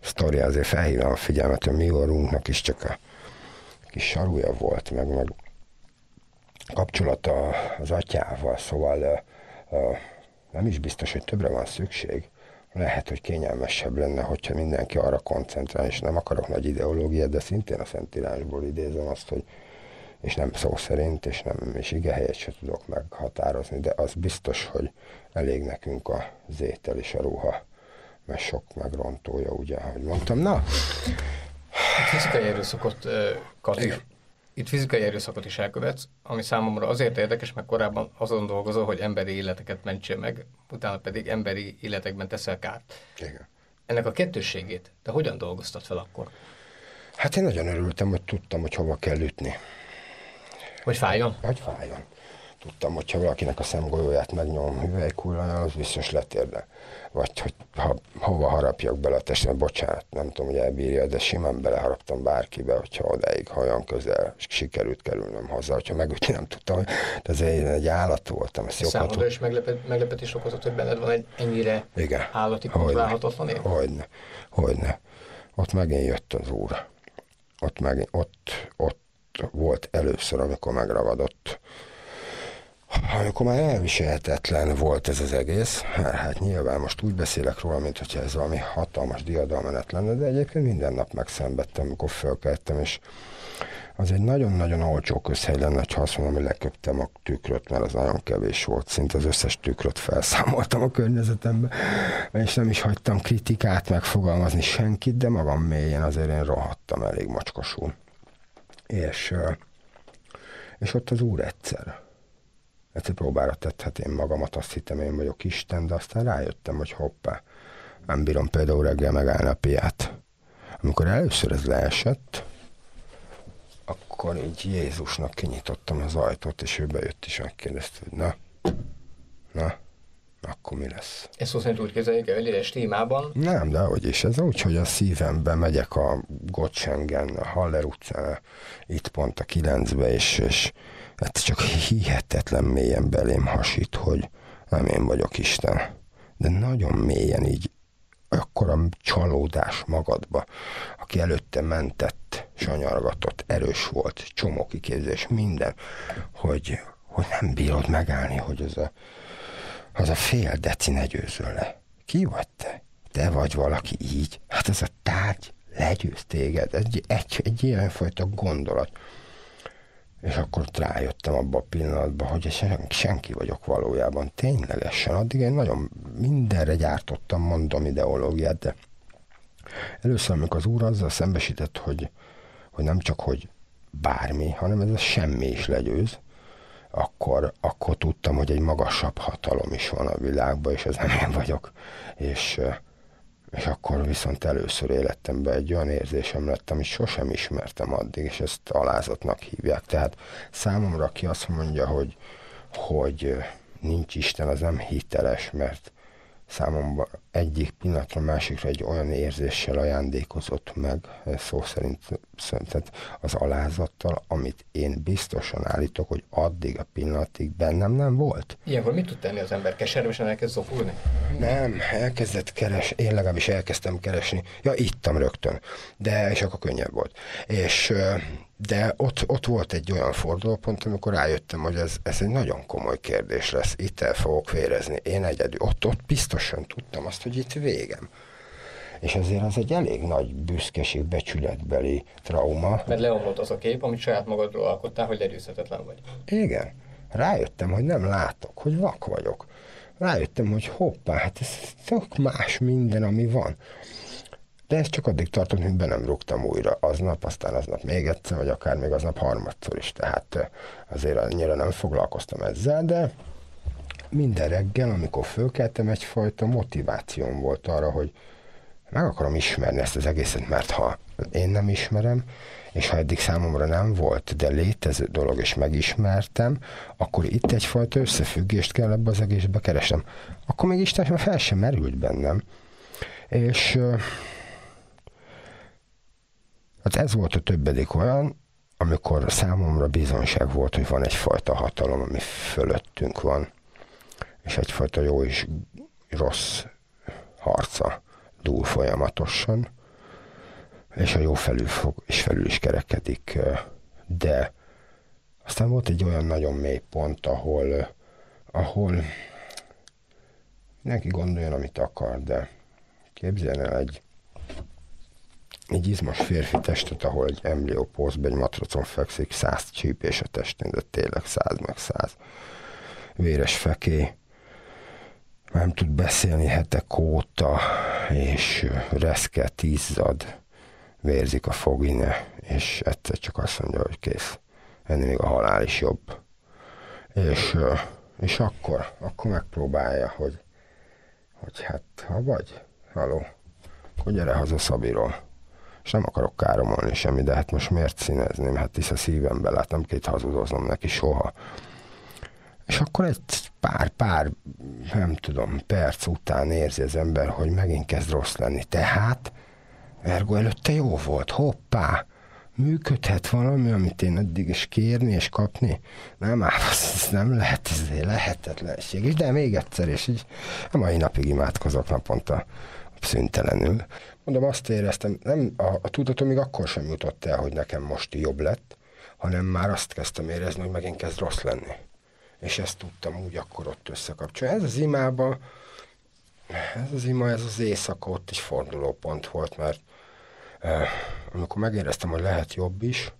sztori, azért felhívom a figyelmet, hogy mi orrunknak is csak a kis sarúja volt, meg, meg kapcsolata az atyával, szóval nem is biztos, hogy többre van szükség. Lehet, hogy kényelmesebb lenne, hogyha mindenki arra koncentrál, és nem akarok nagy ideológiát, de szintén a Szentírásból idézem azt, hogy és nem szó szerint, és nem is ige helyet se tudok meghatározni, de az biztos, hogy elég nekünk az étel és a ruha, mert sok megrontója, ugye, ahogy mondtam. Na! Fizikai erőszakot, Kati, itt fizikai erőszakot is elkövetsz, ami számomra azért érdekes, mert korábban azon dolgozol, hogy emberi életeket mentsél meg, utána pedig emberi életekben teszel kárt. Igen. Ennek a kettősségét te hogyan dolgoztad fel akkor? Hát én nagyon örültem, hogy tudtam, hogy hova kell ütni. Hogy fájjon? Hogy fájjon. Tudtam, hogyha valakinek a szemgolyóját megnyom hüvelykúrlanyal, az biztos letérde vagy hogy ha, hova harapjak bele a testem, bocsánat, nem tudom, hogy elbírja, de simán beleharaptam bárkibe, hogyha odáig, ha olyan közel sikerült kerülnöm haza, hogyha megütni nem tudtam, de azért én egy állat voltam. Ezt Számodra is meglepet, meglepetés okozott, hogy benned van egy ennyire Igen. állati kontrollálhatatlan élet? Hogyne, hogyne. Ott megint jött az úr. Ott, megint, ott, ott volt először, amikor megragadott amikor már elviselhetetlen volt ez az egész, hát nyilván most úgy beszélek róla, mint hogyha ez valami hatalmas diadalmenet lenne, de egyébként minden nap megszenvedtem, amikor fölkeltem, és az egy nagyon-nagyon olcsó közhely lenne, ha azt mondom, hogy leköptem a tükröt, mert az nagyon kevés volt. Szinte az összes tükröt felszámoltam a környezetembe, és nem is hagytam kritikát megfogalmazni senkit, de magam mélyen azért én rohadtam elég mocskosul. És, és ott az úr egyszer egyszer próbára én magamat, azt hittem én vagyok Isten, de aztán rájöttem, hogy hoppá, nem bírom például reggel megállni a piát. Amikor először ez leesett, akkor így Jézusnak kinyitottam az ajtót, és ő bejött és megkérdezte, hogy na, na, akkor mi lesz? Ezt szó szerint úgy kezeljük el, hogy témában? Nem, de hogy is. Ez úgy, hogy a szívembe megyek a Gottschengen, a Haller utcán, itt pont a kilencbe, és, és Hát csak hihetetlen mélyen belém hasít, hogy nem én vagyok Isten. De nagyon mélyen így akkora csalódás magadba, aki előtte mentett, sanyargatott, erős volt, csomó kiképzés, minden, hogy, hogy nem bírod megállni, hogy az a, az a fél deci ne győzöl le. Ki vagy te? Te vagy valaki így? Hát ez a tárgy legyőz téged. Egy, egy, egy ilyenfajta gondolat. És akkor rájöttem abba a pillanatban, hogy sen, senki vagyok valójában, ténylegesen. Addig én nagyon mindenre gyártottam, mondom, ideológiát, de először, amikor az úr azzal szembesített, hogy, hogy nem csak, hogy bármi, hanem ez a semmi is legyőz, akkor, akkor tudtam, hogy egy magasabb hatalom is van a világban, és ez nem én vagyok. És, és akkor viszont először életemben egy olyan érzésem lett, amit sosem ismertem addig, és ezt alázatnak hívják. Tehát számomra, aki azt mondja, hogy, hogy nincs Isten, az nem hiteles, mert számomra egyik pillanatra másikra egy olyan érzéssel ajándékozott meg, szó szerint tehát az alázattal, amit én biztosan állítok, hogy addig a pillanatig bennem nem volt. Ilyenkor mit tud tenni az ember? Keservesen elkezd zofulni? Nem, elkezdett keres, én legalábbis elkezdtem keresni. Ja, ittam rögtön, de és akkor könnyebb volt. És de ott, ott volt egy olyan fordulópont, amikor rájöttem, hogy ez, ez egy nagyon komoly kérdés lesz. Itt el fogok vérezni. Én egyedül. Ott, ott biztosan tudtam azt, hogy itt végem. És azért az egy elég nagy büszkeség, becsületbeli trauma. Mert leomlott az a kép, amit saját magadról alkottál, hogy legyőzhetetlen vagy. Igen. Rájöttem, hogy nem látok, hogy vak vagyok. Rájöttem, hogy hoppá, hát ez tök más minden, ami van. De ez csak addig tartott, hogy be nem rúgtam újra aznap, aztán aznap még egyszer, vagy akár még aznap harmadszor is. Tehát azért annyira nem foglalkoztam ezzel, de minden reggel, amikor fölkeltem, egyfajta motivációm volt arra, hogy meg akarom ismerni ezt az egészet, mert ha én nem ismerem, és ha eddig számomra nem volt, de létező dolog, és megismertem, akkor itt egyfajta összefüggést kell ebbe az egészbe keresem. Akkor még Isten fel sem merült bennem. És hát ez volt a többedik olyan, amikor számomra bizonság volt, hogy van egyfajta hatalom, ami fölöttünk van, és egyfajta jó és rossz harca dúl folyamatosan, és a jó felül fog, és felül is kerekedik, de aztán volt egy olyan nagyon mély pont, ahol, ahol mindenki gondoljon, amit akar, de képzeljen el egy, egy izmos férfi testet, ahol egy embrió egy matracon fekszik, száz csípés a testén, de tényleg száz meg száz. Véres feké, nem tud beszélni hetek óta, és reszket, izzad, vérzik a fogine, és egyszer csak azt mondja, hogy kész, ennél még a halál is jobb. És, és akkor, akkor megpróbálja, hogy, hogy hát, ha vagy, haló, akkor gyere haza Szabiról. És nem akarok káromolni semmi, de hát most miért színezném? Hát hisz a szívembe látom, két hazudoznom neki soha. És akkor egy pár, pár, nem tudom, perc után érzi az ember, hogy megint kezd rossz lenni. Tehát, ergo előtte jó volt, hoppá, működhet valami, amit én eddig is kérni és kapni? Nem, ám, ez nem lehet, ez lehetetlenség. És de még egyszer, és így a mai napig imádkozok naponta szüntelenül. Mondom, azt éreztem, nem, a, a tudatom még akkor sem jutott el, hogy nekem most jobb lett, hanem már azt kezdtem érezni, hogy megint kezd rossz lenni és ezt tudtam úgy akkor ott összekapcsolni. Ez az imába, ez az ima, ez az éjszaka ott is fordulópont volt, mert eh, amikor megéreztem, hogy lehet jobb is,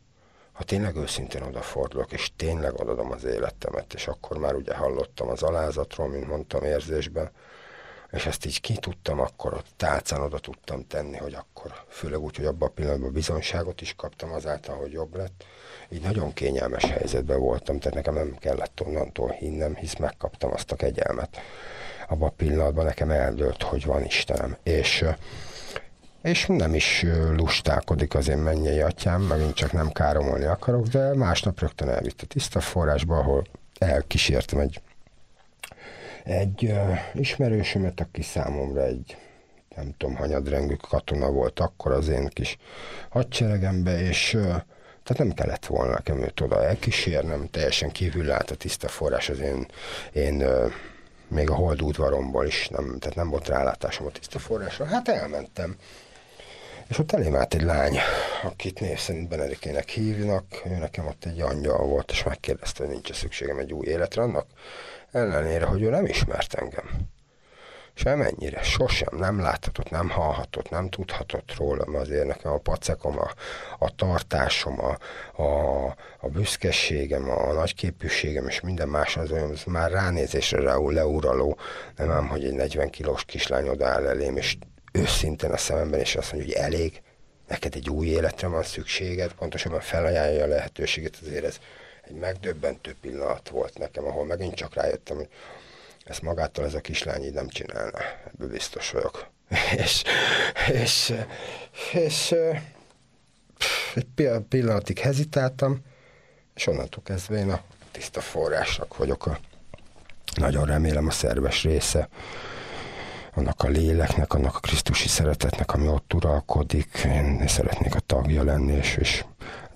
ha tényleg őszintén odafordulok, és tényleg odadom az életemet, és akkor már ugye hallottam az alázatról, mint mondtam érzésben, és ezt így ki tudtam, akkor ott tálcán oda tudtam tenni, hogy akkor, főleg úgy, hogy abban a pillanatban bizonságot is kaptam azáltal, hogy jobb lett, így nagyon kényelmes helyzetben voltam, tehát nekem nem kellett onnantól hinnem, hisz megkaptam azt a kegyelmet. Abban a pillanatban nekem eldőlt, hogy van Istenem. És és nem is lustálkodik az én mennyei atyám, megint csak nem káromolni akarok, de másnap rögtön elvitt a tiszta forrásba, ahol elkísértem egy, egy uh, ismerősömet, aki számomra egy nem tudom, hanyadrengű katona volt akkor az én kis hadseregembe, és tehát nem kellett volna nekem őt oda elkísérnem, teljesen kívül állt a tiszta forrás az én, én még a hold udvaromból is, nem, tehát nem volt rálátásom a tiszta forrásra. Hát elmentem. És ott elém állt egy lány, akit név szerint Benedikének hívnak, ő nekem ott egy angyal volt, és megkérdezte, hogy nincs szükségem egy új életre annak, ellenére, hogy ő nem ismert engem. Semennyire, sosem nem láthatott, nem hallhatott, nem tudhatott rólam azért nekem a pacekom, a, a tartásom, a, a, a büszkeségem, a, nagyképűségem és minden más az olyan, az már ránézésre rául leuraló, nem ám, hogy egy 40 kilós kislány odaáll elém, és őszintén a szememben, és azt mondja, hogy elég, neked egy új életre van szükséged, pontosabban felajánlja a lehetőséget, azért ez egy megdöbbentő pillanat volt nekem, ahol megint csak rájöttem, hogy ezt magától ez a kislány így nem csinálna, ebből biztos vagyok. és, és, és egy pillanatig hezitáltam, és onnantól kezdve én a tiszta forrásnak vagyok a nagyon remélem a szerves része annak a léleknek, annak a Krisztusi szeretetnek, ami ott uralkodik. Én szeretnék a tagja lenni, és, és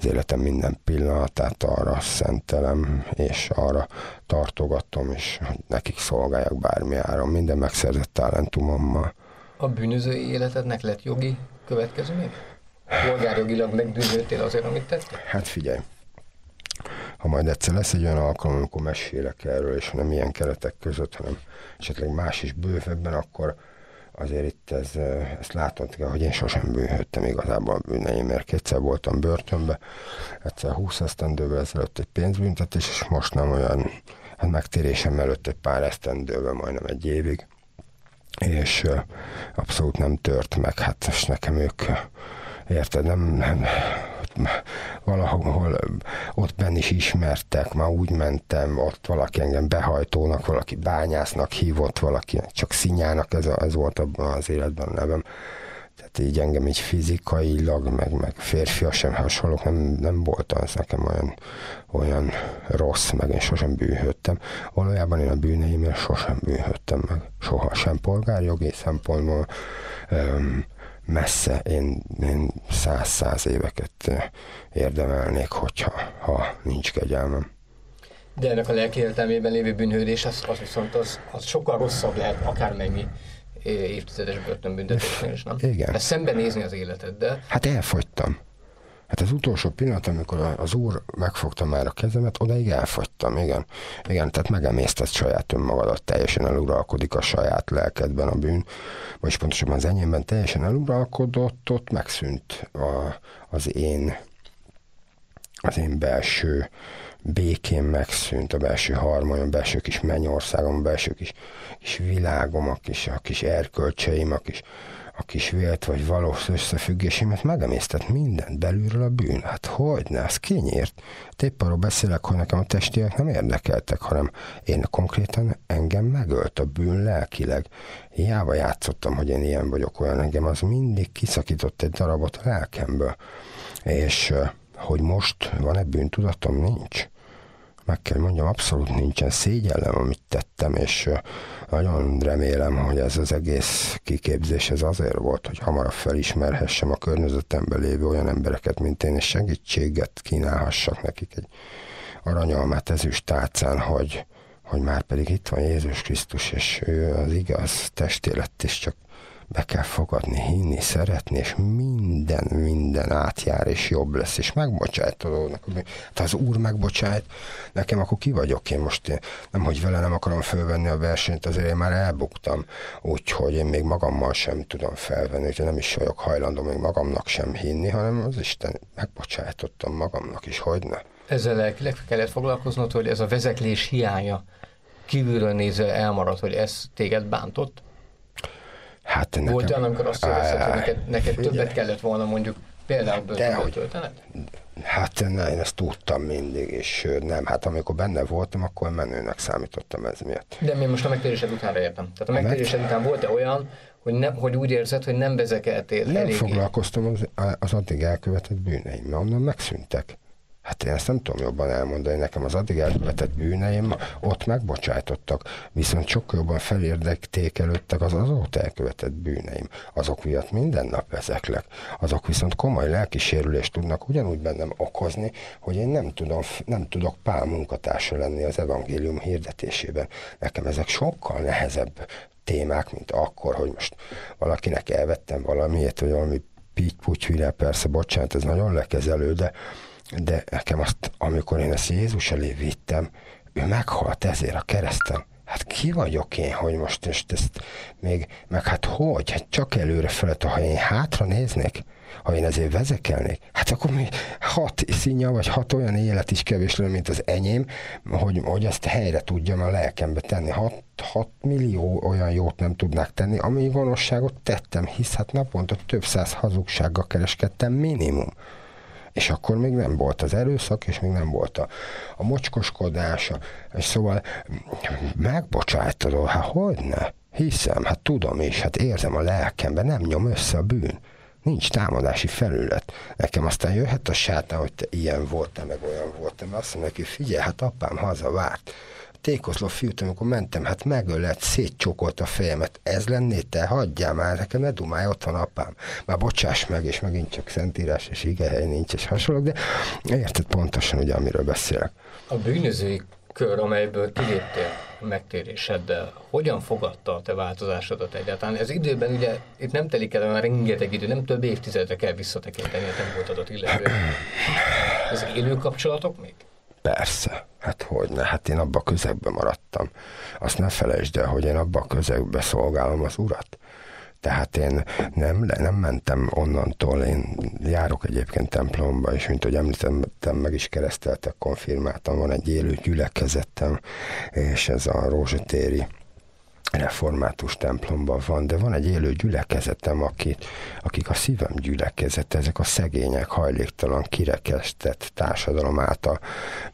az életem minden pillanatát arra szentelem, és arra tartogatom, és nekik szolgáljak bármi áron, minden megszerzett talentumommal. A bűnöző életednek lett jogi következő még? Polgárjogilag megdűnődtél azért, amit tettél? Hát figyelj, ha majd egyszer lesz egy olyan alkalom, amikor mesélek erről, és nem ilyen keretek között, hanem esetleg más is bővebben, akkor azért itt ez, ezt látod kell, hogy én sosem bűnhődtem igazából a bűneim, mert kétszer voltam börtönbe, egyszer 20 esztendővel ezelőtt egy pénzbüntetés, és most nem olyan, hát megtérésem előtt egy pár esztendővel, majdnem egy évig, és abszolút nem tört meg, hát most nekem ők, érted, nem, nem valahol ott benn is ismertek, már úgy mentem, ott valaki engem behajtónak, valaki bányásznak hívott, valaki csak szinyának, ez, a, ez volt abban az életben a nevem. Tehát így engem így fizikailag, meg, meg férfia sem hasonlók nem, nem volt az nekem olyan, olyan rossz, meg én sosem bűnhődtem. Valójában én a bűneimért sosem bűnhődtem meg. Soha sem polgárjogi szempontból. Um, messze én, én száz-száz éveket érdemelnék, hogyha ha nincs kegyelmem. De ennek a lelki értelmében lévő bűnhődés, az, az viszont az, az sokkal rosszabb lehet, akármennyi évtizedes börtönbüntetésnél is, nem? Igen. Ezt szembenézni az életeddel. Hát elfogytam. Hát az utolsó pillanat, amikor az úr megfogta már a kezemet, odaig elfogytam, igen. Igen, tehát megemésztett saját önmagadat, teljesen eluralkodik a saját lelkedben a bűn, vagyis pontosabban az enyémben teljesen eluralkodott, ott megszűnt a, az én az én belső békén megszűnt, a belső harmonium, a belső kis mennyországom, a belső kis, kis világom, a kis, a kis erkölcseim, a kis, a kis vélt vagy valós összefüggésémet megemésztett mindent belülről a bűn. Hát hogy ne, ez kinyírt. Épp arról beszélek, hogy nekem a testiek nem érdekeltek, hanem én konkrétan engem megölt a bűn lelkileg. Hiába játszottam, hogy én ilyen vagyok, olyan engem az mindig kiszakított egy darabot a lelkemből. És hogy most van-e bűntudatom? Nincs meg kell mondjam, abszolút nincsen szégyellem, amit tettem, és nagyon remélem, hogy ez az egész kiképzés ez azért volt, hogy hamarabb felismerhessem a környezetemben lévő olyan embereket, mint én, és segítséget kínálhassak nekik egy aranyalmát ezüst tálcán, hogy, hogy már pedig itt van Jézus Krisztus, és ő az igaz testélet, és csak be kell fogadni, hinni, szeretni, és minden, minden átjár, és jobb lesz, és megbocsájtolódnak. Ha az Úr megbocsájt, nekem akkor ki vagyok én most? Én, nem, hogy vele nem akarom fölvenni a versenyt, azért én már elbuktam, úgyhogy én még magammal sem tudom felvenni, úgyhogy nem is vagyok hajlandó még magamnak sem hinni, hanem az Isten megbocsájtottam magamnak is, hogy ne. Ezzel lelkileg kellett foglalkoznod, hogy ez a vezeklés hiánya kívülről nézve elmarad, hogy ez téged bántott? Hát nekem... Volt olyan, amikor azt érzed, hogy neked, neked többet kellett volna mondjuk például börtönből töltened? Hát én ezt tudtam mindig, és nem, hát amikor benne voltam, akkor menőnek számítottam ez miatt. De mi most a megtérésed utánra értem. Tehát a megtérésed Mert... után volt-e olyan, hogy, ne, hogy úgy érzed, hogy nem vezekeltél Nem eléggé. foglalkoztam az, az addig elkövetett bűneimmel, onnan megszűntek. Hát én ezt nem tudom jobban elmondani, nekem az addig elkövetett bűneim ott megbocsájtottak, viszont sokkal jobban felérdekelődtek az azóta elkövetett bűneim. Azok miatt minden nap vezeklek. Azok viszont komoly lelkisérülést tudnak ugyanúgy bennem okozni, hogy én nem, tudom, nem tudok pál munkatársa lenni az evangélium hirdetésében. Nekem ezek sokkal nehezebb témák, mint akkor, hogy most valakinek elvettem valamiért, vagy valami pitty persze, bocsánat, ez nagyon lekezelő, de de nekem azt, amikor én ezt Jézus elé vittem, ő meghalt ezért a kereszten. Hát ki vagyok én, hogy most ezt, ezt még, meg hát hogy? Hát csak előre felett, ha én hátra néznék, ha én ezért vezekelnék, hát akkor még hat színja, vagy hat olyan élet is kevés lenne, mint az enyém, hogy, hogy ezt helyre tudjam a lelkembe tenni. Hat, hat millió olyan jót nem tudnák tenni, ami gonoszságot tettem, hisz hát naponta több száz hazugsággal kereskedtem minimum és akkor még nem volt az erőszak, és még nem volt a, a mocskoskodás, és szóval megbocsájtod, hát hogy ne? Hiszem, hát tudom is, hát érzem a lelkemben, nem nyom össze a bűn. Nincs támadási felület. Nekem aztán jöhet a sátán, hogy te ilyen voltál, meg olyan voltál, mert azt mondja neki, figyelj, hát apám haza várt tékoszló fiút, amikor mentem, hát megölett, szétcsókolt a fejemet. Ez lenné te? Hagyjál már, nekem ne dumálj, ott van apám. Már bocsáss meg, és megint csak szentírás és igehely nincs, és hasonló, de érted pontosan, ugye, amiről beszélek. A bűnözői kör, amelyből kiléptél megtéréseddel, hogyan fogadta a te változásodat egyáltalán? Ez időben ugye itt nem telik el olyan rengeteg idő, nem több évtizedre kell visszatekinteni a te voltadat illetően. Ez élő kapcsolatok még? Persze, hát hogy ne, hát én abba a közegbe maradtam. Azt ne felejtsd el, hogy én abba a közegbe szolgálom az urat. Tehát én nem, nem mentem onnantól, én járok egyébként templomba, és mint hogy említettem, meg is kereszteltek, konfirmáltam, van egy élő gyülekezettem, és ez a rózsatéri református templomban van, de van egy élő gyülekezetem, akit, akik a szívem gyülekezete, ezek a szegények, hajléktalan, kirekesztett társadalom által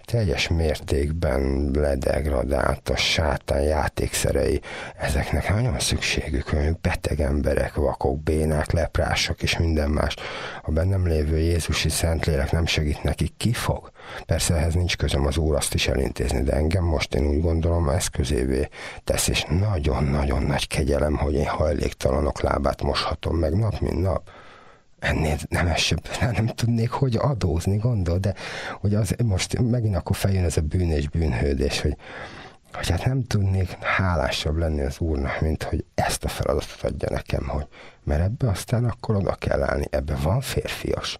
teljes mértékben ledegradált a sátán játékszerei. Ezeknek nagyon szükségük, hogy beteg emberek, vakok, bénák, leprások és minden más. A bennem lévő Jézusi Szentlélek nem segít nekik, ki fog? Persze ehhez nincs közöm az Úr azt is elintézni, de engem most én úgy gondolom eszközévé tesz, és nagyon-nagyon nagy kegyelem, hogy én hajléktalanok lábát moshatom meg nap, mint nap ennél nem esebb, nem tudnék, hogy adózni, gondol, de hogy az most megint akkor feljön ez a bűn és bűnhődés, hogy, hogy hát nem tudnék hálásabb lenni az Úrnak, mint hogy ezt a feladatot adja nekem, hogy mert ebbe aztán akkor oda kell állni, ebbe van férfias.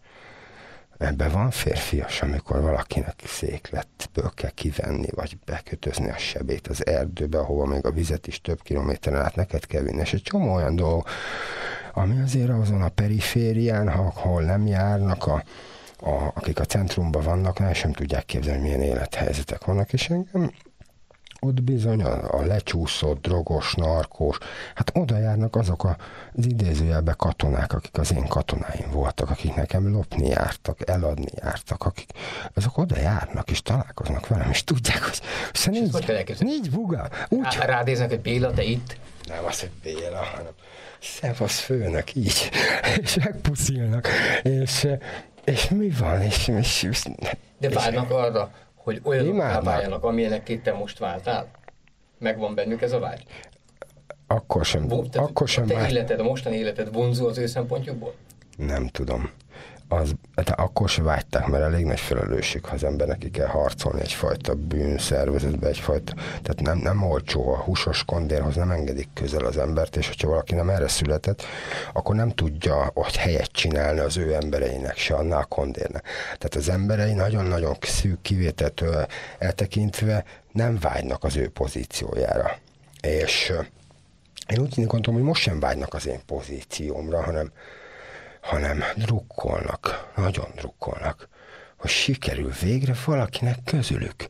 Ebben van férfias, amikor valakinek székletből kell kivenni, vagy bekötözni a sebét az erdőbe, ahova még a vizet is több kilométeren át neked kell vinni, és egy csomó olyan dolog, ami azért azon a periférián, ahol nem járnak a, a, akik a centrumban vannak, el sem tudják képzelni, milyen élethelyzetek vannak, és engem ott bizony a, a lecsúszott, drogos, narkós, hát oda járnak azok az idézőjelbe katonák, akik az én katonáim voltak, akik nekem lopni jártak, eladni jártak, akik azok oda járnak és találkoznak velem, és tudják, hogy szóval nincs, nincs buga. Úgy, Rá, rádéznek, hogy Béla, te itt? Nem az, hogy Béla, hanem szevasz főnök, így, és megpuszilnak, és, és mi van, és, és, és De várnak arra, hogy olyan váljanak, amilyenek itt te most váltál? Megvan bennük ez a vágy? Akkor sem. Bo- akkor sem te vágy... életed, a mostani életed vonzó az ő szempontjukból? Nem tudom az, de akkor se vágyták, mert elég nagy felelősség, ha az ember neki kell harcolni egyfajta bűnszervezetbe, egyfajta, tehát nem, nem olcsó a húsos kondérhoz, nem engedik közel az embert, és hogyha valaki nem erre született, akkor nem tudja hogy helyet csinálni az ő embereinek, se annál a kondérnek. Tehát az emberei nagyon-nagyon szűk kivételtől eltekintve nem vágynak az ő pozíciójára. És én úgy gondolom, hogy most sem vágynak az én pozíciómra, hanem hanem drukkolnak, nagyon drukkolnak, hogy sikerül végre valakinek közülük.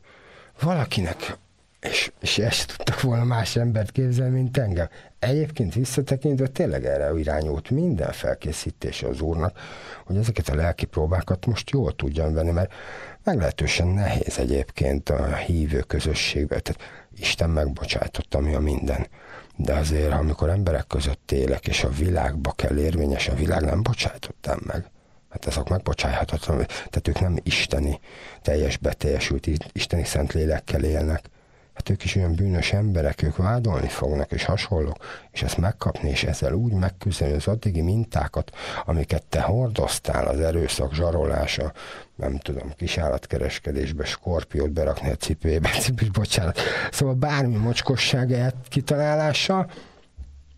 Valakinek, és, és ezt tudtak volna más embert képzelni, mint engem. Egyébként visszatekintve tényleg erre irányult minden felkészítése az úrnak, hogy ezeket a lelki próbákat most jól tudjam venni, mert meglehetősen nehéz egyébként a hívő közösségbe. Tehát Isten megbocsájtott, ami a minden de azért, amikor emberek között élek, és a világba kell érvényes, a világ nem bocsájtottam meg. Hát azok megbocsájhatatlan, tehát ők nem isteni, teljes beteljesült isteni szent lélekkel élnek. Hát ők is olyan bűnös emberek, ők vádolni fognak, és hasonlók, és ezt megkapni, és ezzel úgy megküzdeni az addigi mintákat, amiket te hordoztál, az erőszak zsarolása, nem tudom, kisállatkereskedésbe skorpiót berakni a cipőjébe, cipős, bocsánat. Szóval bármi mocskosság kitalálása,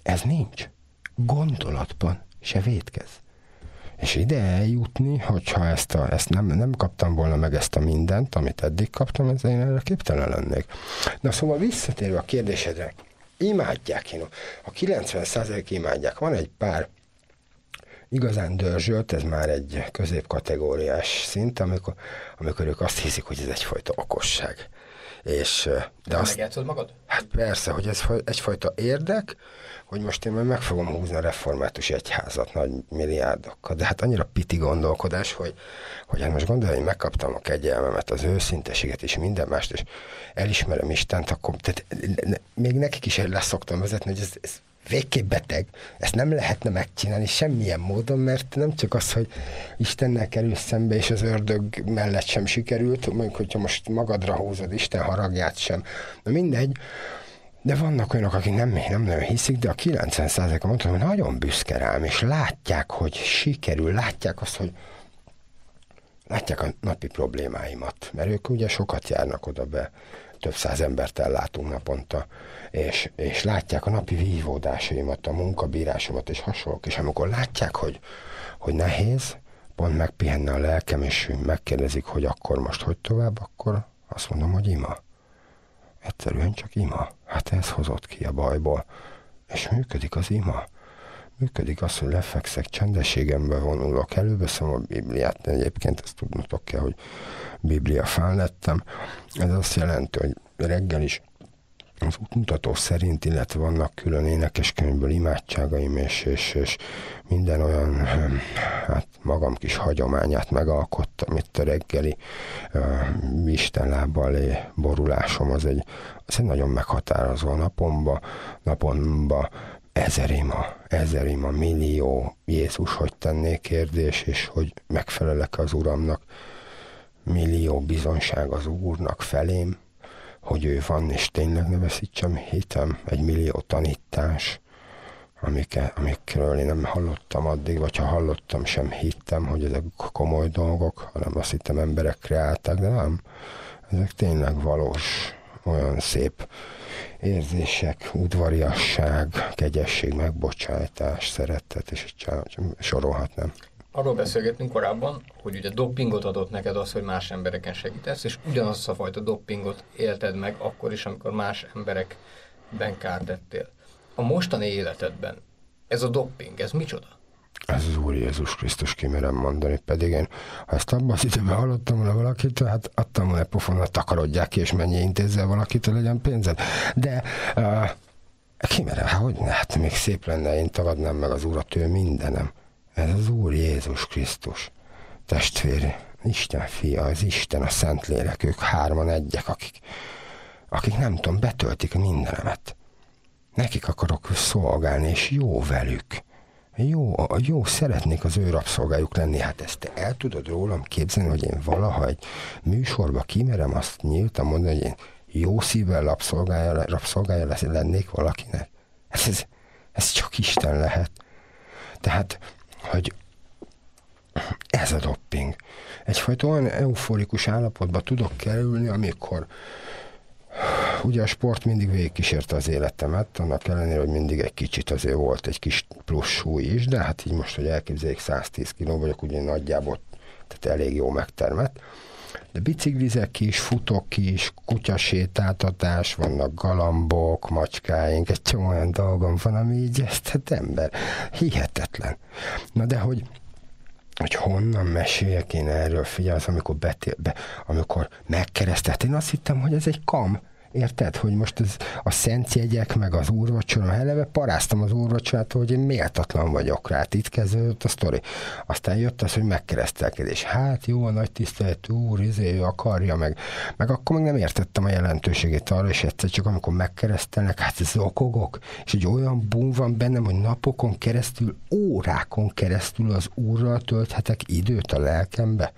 ez nincs. Gondolatban se vétkez. És ide eljutni, hogyha ezt, a, ezt nem, nem kaptam volna meg ezt a mindent, amit eddig kaptam, ez én erre képtelen lennék. Na szóval visszatérve a kérdésedre, imádják én, a 90% imádják. Van egy pár igazán dörzsölt, ez már egy középkategóriás szint, amikor, amikor ők azt hiszik, hogy ez egyfajta okosság. És, de azt, magad? Hát persze, hogy ez egyfajta érdek, hogy most én majd meg fogom húzni a református egyházat nagy milliárdokkal, de hát annyira piti gondolkodás, hogy, hogy hát most gondolom, hogy megkaptam a kegyelmemet, az őszinteséget és minden mást, és elismerem Istent, akkor tehát még nekik is leszoktam vezetni, hogy ez, ez végképp beteg, ezt nem lehetne megcsinálni semmilyen módon, mert nem csak az, hogy Istennel kerül szembe, és az ördög mellett sem sikerült, mondjuk, hogyha most magadra húzod Isten haragját sem. Na mindegy, de vannak olyanok, akik nem, nem nagyon hiszik, de a 90%-a mondtam, hogy nagyon büszke rám, és látják, hogy sikerül, látják azt, hogy látják a napi problémáimat, mert ők ugye sokat járnak oda be, több száz embert ellátunk naponta, és, és látják a napi vívódásaimat, a munkabírásomat és hasonlók, és amikor látják, hogy, hogy nehéz, pont megpihenne a lelkem, és megkérdezik, hogy akkor most hogy tovább, akkor azt mondom, hogy ima. Egyszerűen csak ima. Hát ez hozott ki a bajból. És működik az ima. Működik az, hogy lefekszek, csendességembe vonulok, előveszem a Bibliát, egyébként ezt tudnotok kell, hogy Biblia fán lettem. Ez azt jelenti, hogy reggel is az útmutató szerint, illetve vannak külön énekeskönyvből imádságaim, és, és, és minden olyan, hát magam kis hagyományát megalkottam, itt a reggeli uh, Istenlábbal borulásom, az egy, az egy nagyon meghatározó napomba, napomba. Ezer ima, ezer ima, millió Jézus, hogy tennék kérdés, és hogy megfelelek az Uramnak, millió bizonság az Úrnak felém, hogy ő van, és tényleg ne veszítsem hitem, egy millió tanítás, amike, amikről én nem hallottam addig, vagy ha hallottam, sem hittem, hogy ezek komoly dolgok, hanem azt hittem emberek kreálták, de nem. Ezek tényleg valós, olyan szép érzések, udvariasság, kegyesség, megbocsájtás, szeretet, és sorolhatnám. Arról beszélgettünk korábban, hogy ugye doppingot adott neked az, hogy más embereken segítesz, és ugyanazt a fajta doppingot élted meg akkor is, amikor más emberekben kárt tettél. A mostani életedben ez a dopping, ez micsoda? Ez az Úr Jézus Krisztus kimerem mondani, pedig én, ha ezt abban az időben hallottam volna valakitől, hát adtam volna pofonat, takarodják ki, és mennyi intézzel valakitől legyen pénzed. De uh, kimerem, hát hogy ne, hát még szép lenne, én tagadnám meg az Urat, ő mindenem. Ez az Úr Jézus Krisztus, testvér, Isten fia, az Isten, a Szentlélek, ők hárman egyek, akik, akik nem tudom, betöltik mindenemet. Nekik akarok szolgálni, és jó velük. Jó, jó, szeretnék az ő rabszolgájuk lenni. Hát ezt te el tudod rólam képzelni, hogy én valaha egy műsorba kimerem azt nyíltan mondani, hogy én jó szívvel rabszolgája, rabszolgája lennék valakinek. Ez, ez, ez csak Isten lehet. Tehát hogy ez a dopping. Egyfajta olyan euforikus állapotba tudok kerülni, amikor ugye a sport mindig végigkísérte az életemet, annak ellenére, hogy mindig egy kicsit azért volt egy kis plusz súly is, de hát így most, hogy elképzeljék 110 kiló vagyok, ugye nagyjából tehát elég jó megtermett. De biciklizek is, futok is, kutyasétáltatás, vannak galambok, macskáink, egy csomó olyan dolgom van, ami így ezt hát ember, hihetetlen. Na de hogy hogy honnan meséljek én erről, figyelj, az, amikor, betél, be, amikor megkeresztelt, én azt hittem, hogy ez egy kam, Érted, hogy most ez a szent jegyek, meg az úrvacsora, eleve paráztam az úrvacsorát, hogy én méltatlan vagyok rá. Itt kezdődött a sztori. Aztán jött az, hogy megkeresztelkedés. Hát jó, a nagy tisztelet úr, izé, ő akarja, meg, meg akkor meg nem értettem a jelentőségét arra, és egyszer csak amikor megkeresztelnek, hát ez okogok, és egy olyan bum van bennem, hogy napokon keresztül, órákon keresztül az úrral tölthetek időt a lelkembe.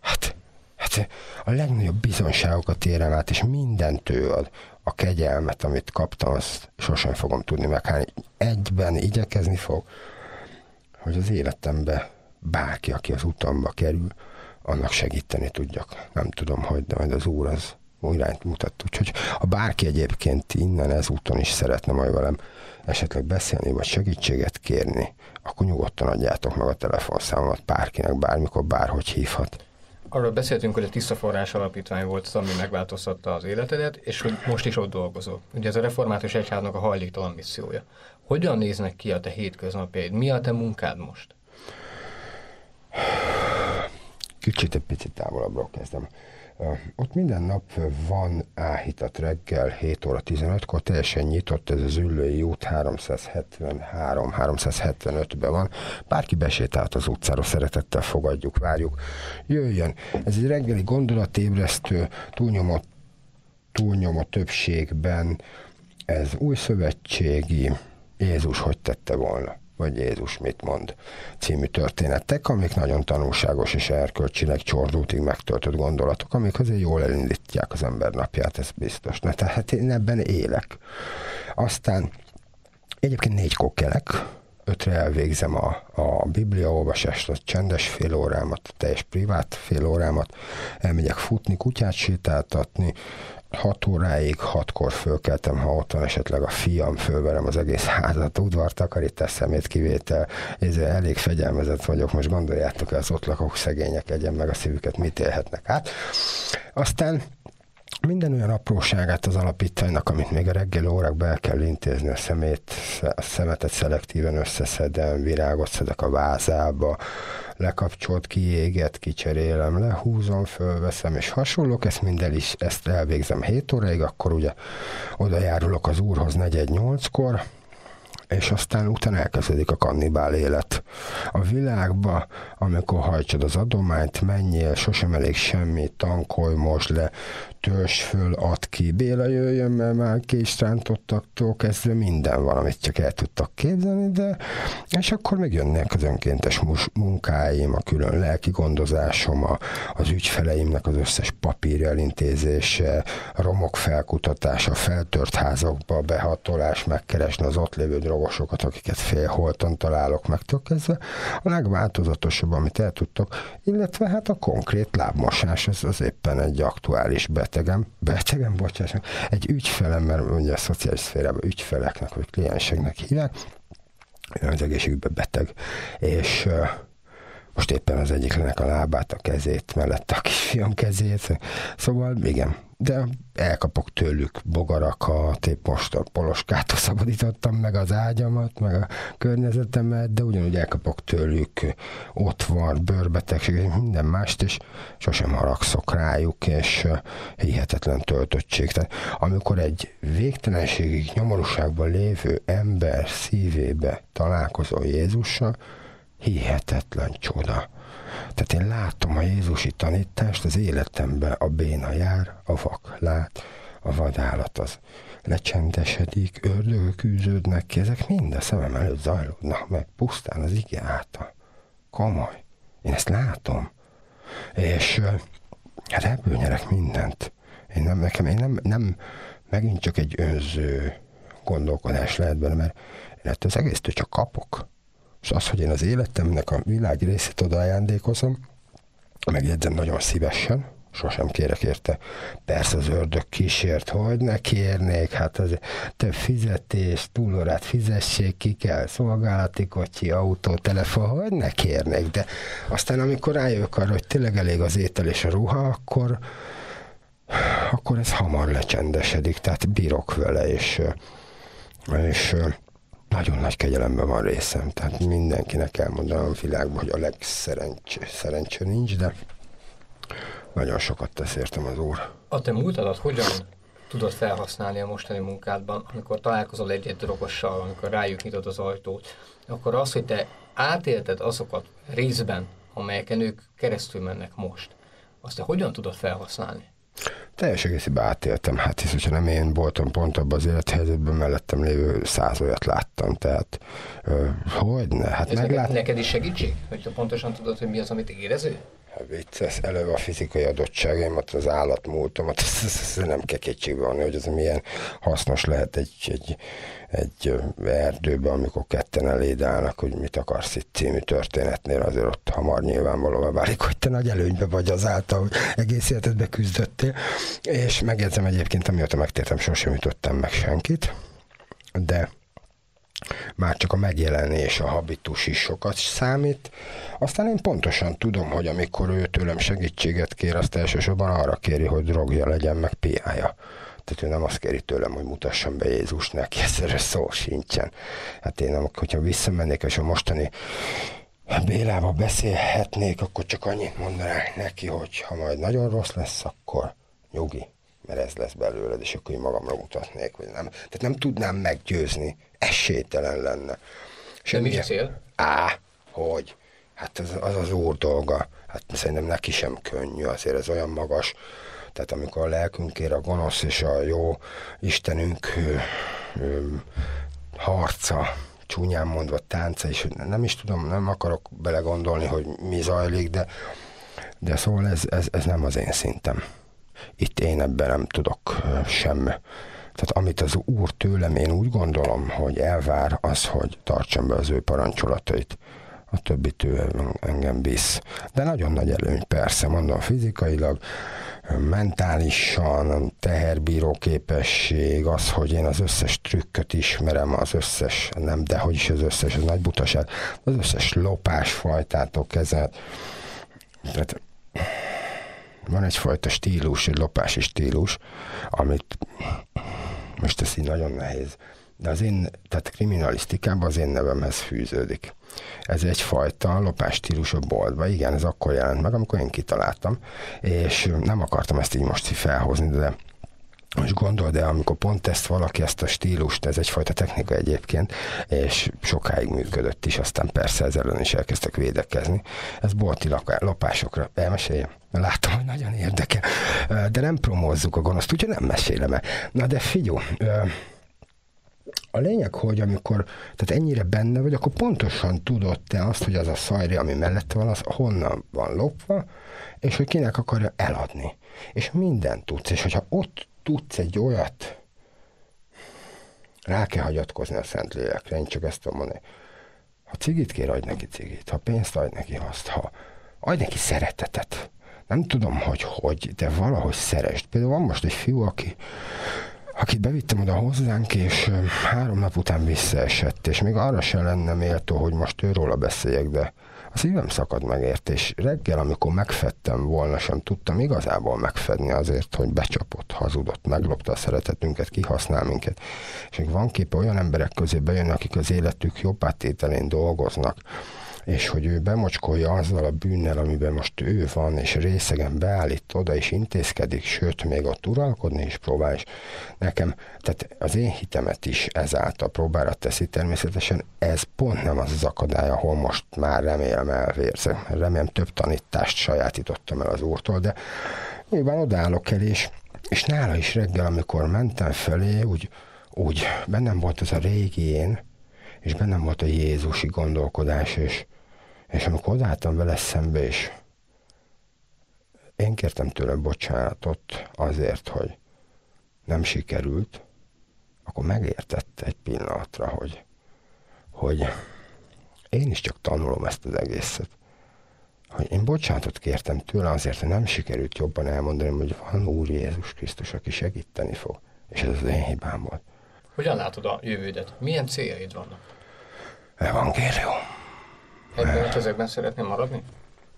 Hát Hát a legnagyobb bizonságokat érem át, és mindent ő ad. A kegyelmet, amit kaptam, azt sosem fogom tudni meghálni. Egyben igyekezni fog, hogy az életembe bárki, aki az utamba kerül, annak segíteni tudjak. Nem tudom, hogy, de majd az Úr az irányt mutat. Úgyhogy ha bárki egyébként innen ez úton is szeretne majd velem esetleg beszélni, vagy segítséget kérni, akkor nyugodtan adjátok meg a telefonszámomat bárkinek, bármikor, bárhogy hívhat arról beszéltünk, hogy a Tiszta Forrás Alapítvány volt az, ami megváltoztatta az életedet, és hogy most is ott dolgozol. Ugye ez a református egyháznak a hajléktalan missziója. Hogyan néznek ki a te hétköznapjaid? Mi a te munkád most? Kicsit egy picit távolabbról kezdem. Ott minden nap van áhítat reggel 7 óra 15-kor, teljesen nyitott ez az ülői út 373-375-ben van. Bárki besétált az utcára, szeretettel fogadjuk, várjuk. Jöjjön. Ez egy reggeli gondolatébresztő, túlnyomó, túlnyomó többségben ez új szövetségi Jézus hogy tette volna vagy Jézus mit mond című történetek, amik nagyon tanulságos és erkölcsileg csordultig megtöltött gondolatok, amik azért jól elindítják az ember napját, ez biztos. Na, tehát én ebben élek. Aztán egyébként négy kokkelek, ötre elvégzem a, a bibliaolvasást, a csendes fél órámat, a teljes privát fél órámat, elmegyek futni, kutyát sétáltatni, hat óráig, hatkor fölkeltem, ha ott van esetleg a fiam, fölverem az egész házat, udvar, takarítás, szemét kivétel, ez elég fegyelmezett vagyok, most gondoljátok el, az ott lakók szegények egyen meg a szívüket, mit élhetnek át. Aztán minden olyan apróságát az alapítványnak, amit még a reggeli órákban el kell intézni, a szemét, a szemetet szelektíven összeszedem, virágot szedek a vázába, lekapcsolt, kiéget, kicserélem, lehúzom, fölveszem, és hasonlók, ezt minden is, ezt elvégzem 7 óráig, akkor ugye oda járulok az úrhoz 4-8-kor, és aztán utána elkezdődik a kannibál élet. A világba, amikor hajtsad az adományt, menjél, sosem elég semmi, tankolj most le, törzs föl, ad ki, Béla jöjjön, mert már késtrántottaktól kezdve minden van, amit csak el tudtak képzelni, de és akkor még jönnek az önkéntes munkáim, a külön lelki gondozásom, a, az ügyfeleimnek az összes papír elintézése, romok felkutatása, feltört házakba behatolás, megkeresni az ott lévő drogosokat, akiket félholtan találok meg kezdve. A legváltozatosabb, amit el tudtok, illetve hát a konkrét lábmosás, ez az éppen egy aktuális bet betegem, betegem, bocsáss, egy ügyfelem, mert ugye a szociális szférában ügyfeleknek vagy klienseknek hívják, az egészségügyben beteg, és most éppen az egyiknek a lábát, a kezét, mellett a kisfiam kezét, szóval igen, de elkapok tőlük bogarakat, épp most a poloskától szabadítottam meg az ágyamat, meg a környezetemet, de ugyanúgy elkapok tőlük ott van, bőrbetegség, minden mást, és sosem haragszok rájuk, és hihetetlen töltöttség. Tehát amikor egy végtelenségig nyomorúságban lévő ember szívébe találkozol Jézussal, hihetetlen csoda. Tehát én látom a Jézusi tanítást az életemben, a béna jár, a vak lát, a vadállat az lecsendesedik, ördögök űződnek ki, ezek mind a szemem előtt zajlódnak meg, pusztán az ige által. Komoly. Én ezt látom. És hát ebből nyerek mindent. Én nem, nekem, én nem, nem megint csak egy önző gondolkodás lehet benne, mert én ettől az egésztől csak kapok. És az, hogy én az életemnek a világi részét oda ajándékozom, megjegyzem nagyon szívesen, sosem kérek érte. Persze az ördög kísért, hogy ne kérnék, hát az több fizetés, túlórát fizessék, ki kell, szolgálati kocsi, autó, telefon, hogy ne kérnék, de aztán amikor rájövök arra, hogy tényleg elég az étel és a ruha, akkor akkor ez hamar lecsendesedik, tehát bírok vele, és, és nagyon nagy kegyelemben van részem, tehát mindenkinek elmondanom a világban, hogy a legszerencsé szerencsé nincs, de nagyon sokat tesz értem az Úr. A te múltadat hogyan tudod felhasználni a mostani munkádban, amikor találkozol egy-egy drogossal, amikor rájuk nyitod az ajtót, akkor az, hogy te átélted azokat részben, amelyeken ők keresztül mennek most, azt te hogyan tudod felhasználni? Teljes egészében átéltem. Hát hisz, hogyha nem én voltam pont abban az élethelyzetben, mellettem lévő száz olyat láttam. Tehát, hogy ne? Hát Ez meglát... neked, neked is segítség? Hogy pontosan tudod, hogy mi az, amit érező? Hát vicces, eleve a fizikai adottságaimat, az állatmúltomat, nem kell kétségbe vanni, hogy ez milyen hasznos lehet egy, egy, egy erdőben, amikor ketten eléd állnak, hogy mit akarsz itt című történetnél, azért ott hamar nyilvánvalóvá válik, hogy te nagy előnybe vagy azáltal, hogy egész életedbe küzdöttél, és megjegyzem egyébként, amióta megtértem, sosem ütottem meg senkit, de már csak a megjelenés, a habitus is sokat számít. Aztán én pontosan tudom, hogy amikor ő tőlem segítséget kér, azt elsősorban arra kéri, hogy drogja legyen, meg piája. Tehát ő nem azt kéri tőlem, hogy mutassam be Jézus neki, ezzel szó sincsen. Hát én, hogyha visszamennék, és a mostani Bélába beszélhetnék, akkor csak annyit mondanák neki, hogy ha majd nagyon rossz lesz, akkor nyugi, mert ez lesz belőled, és akkor én magamra mutatnék, hogy nem. Tehát nem tudnám meggyőzni, esélytelen lenne. És mi cél? Á, hogy? Hát az, az az úr dolga. Hát szerintem neki sem könnyű, azért ez olyan magas. Tehát amikor a lelkünkért a gonosz és a jó Istenünk ö, ö, harca, csúnyán mondva tánca, és nem is tudom, nem akarok belegondolni, hogy mi zajlik, de, de szóval ez, ez, ez nem az én szintem. Itt én ebben nem tudok sem. Tehát amit az Úr tőlem, én úgy gondolom, hogy elvár az, hogy tartsam be az ő parancsolatait. A többi ő engem visz. De nagyon nagy előny, persze, mondom, fizikailag, mentálisan, teherbíró képesség, az, hogy én az összes trükköt ismerem, az összes, nem, de hogy is az összes, az nagy butaság, az összes lopásfajtától kezelt. Tehát van egyfajta stílus, egy lopási stílus, amit most ez így nagyon nehéz, de az én, tehát kriminalisztikában az én nevemhez fűződik. Ez egyfajta lopás stílus a boltba. Igen, ez akkor jelent meg, amikor én kitaláltam, és nem akartam ezt így most felhozni, de most gondold el, amikor pont ezt valaki, ezt a stílust, ez egyfajta technika egyébként, és sokáig működött is, aztán persze ezzel ellen is elkezdtek védekezni. Ez bolti lopásokra. Elmeséljem? Látom, hogy nagyon érdekel. De nem promózzuk a gonoszt, úgyhogy nem mesélem el. Na de figyelj, a lényeg, hogy amikor tehát ennyire benne vagy, akkor pontosan tudod te azt, hogy az a szajri, ami mellette van, az honnan van lopva, és hogy kinek akarja eladni. És mindent tudsz, és hogyha ott tudsz egy olyat, rá kell hagyatkozni a szent lélekre, én csak ezt tudom mondani. Ha cigit kér, adj neki cigit, ha pénzt adj neki azt, ha adj neki szeretetet. Nem tudom, hogy hogy, de valahogy szerest. Például van most egy fiú, aki akit bevittem oda hozzánk, és három nap után visszaesett, és még arra sem lenne méltó, hogy most őróla beszéljek, de a szívem szakad meg ért, és reggel, amikor megfettem volna, sem tudtam igazából megfedni azért, hogy becsapott, hazudott, meglopta a szeretetünket, kihasznál minket. És még van kép olyan emberek közé bejönnek, akik az életük jobb átételén dolgoznak, és hogy ő bemocskolja azzal a bűnnel, amiben most ő van, és részegen beállít oda, és intézkedik, sőt, még ott uralkodni is próbál, és nekem, tehát az én hitemet is ezáltal próbára teszi természetesen, ez pont nem az az akadály, ahol most már remélem elvérzem. Remélem több tanítást sajátítottam el az úrtól, de nyilván odállok el, és, és nála is reggel, amikor mentem felé, úgy, úgy bennem volt az a régi én, és bennem volt a Jézusi gondolkodás, és, és amikor odálltam vele szembe, és én kértem tőle bocsánatot azért, hogy nem sikerült, akkor megértette egy pillanatra, hogy, hogy én is csak tanulom ezt az egészet. Hogy én bocsánatot kértem tőle azért, hogy nem sikerült jobban elmondani, hogy van Úr Jézus Krisztus, aki segíteni fog. És ez az én hibám volt. Hogyan látod a jövődet? Milyen céljaid vannak? Evangélium. Ebben a ezekben szeretném maradni?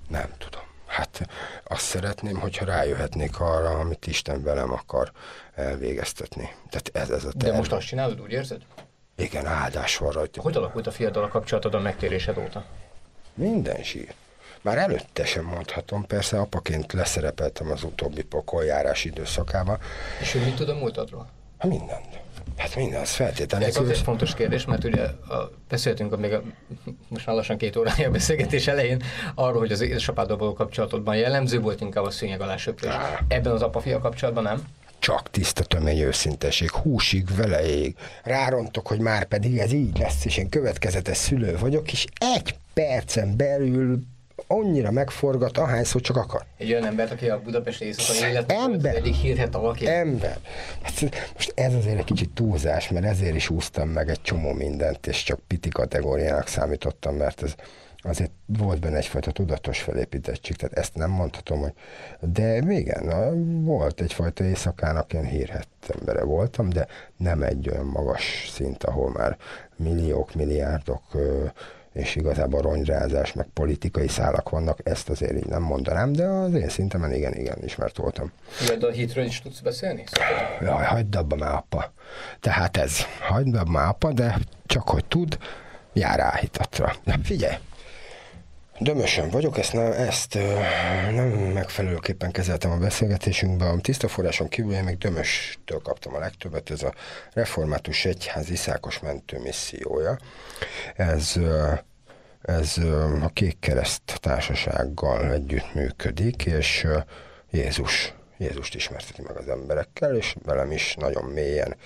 Nem tudom. Hát azt szeretném, hogyha rájöhetnék arra, amit Isten velem akar elvégeztetni. Tehát ez, ez a terv. De most azt csinálod, úgy érzed? Igen, áldás van rajta. Hogy alakult a fiatal a kapcsolatod a megtérésed óta? Minden sír. Már előtte sem mondhatom, persze apaként leszerepeltem az utóbbi pokoljárás időszakában. És ő mit tud a múltadról? Hát mindent. Hát minden, az feltétlenül. Ez egy fontos kérdés, mert ugye a, beszéltünk a, még a, most már lassan két órája beszélgetés elején arról, hogy az édesapáddal való kapcsolatodban jellemző volt inkább a szőnyeg alá söprés. Ebben az apa-fia kapcsolatban nem? csak tiszta tömény őszinteség, húsig, veleig. Rárontok, hogy már pedig ez így lesz, és én következetes szülő vagyok, és egy percen belül annyira megforgat, ahányszor csak akar. Egy olyan embert, aki a Budapest éjszakai élet ember, eddig hírhet valaki. Ember. Hát most ez azért egy kicsit túlzás, mert ezért is úsztam meg egy csomó mindent, és csak piti kategóriának számítottam, mert ez azért volt benne egyfajta tudatos felépítettség, tehát ezt nem mondhatom, hogy de igen, na, volt egyfajta éjszakának ilyen hírhet embere voltam, de nem egy olyan magas szint, ahol már milliók, milliárdok és igazából ronyrázás, meg politikai szálak vannak, ezt azért így nem mondanám, de az én szintemen igen, igen, ismert voltam. De a hitről is tudsz beszélni? Jaj, hagyd abba már, apa. Tehát ez, hagyd abba már, apa, de csak hogy tud, jár áhítatra. De figyelj, Dömösen vagyok, ezt nem, ezt nem megfelelőképpen kezeltem a beszélgetésünkben. A tiszta forráson kívül én még Dömöstől kaptam a legtöbbet, ez a Református Egyház Iszákos mentő missziója. Ez, ez a Kék Kereszt társasággal együtt működik, és Jézus, Jézust ismerteti meg az emberekkel, és velem is nagyon mélyen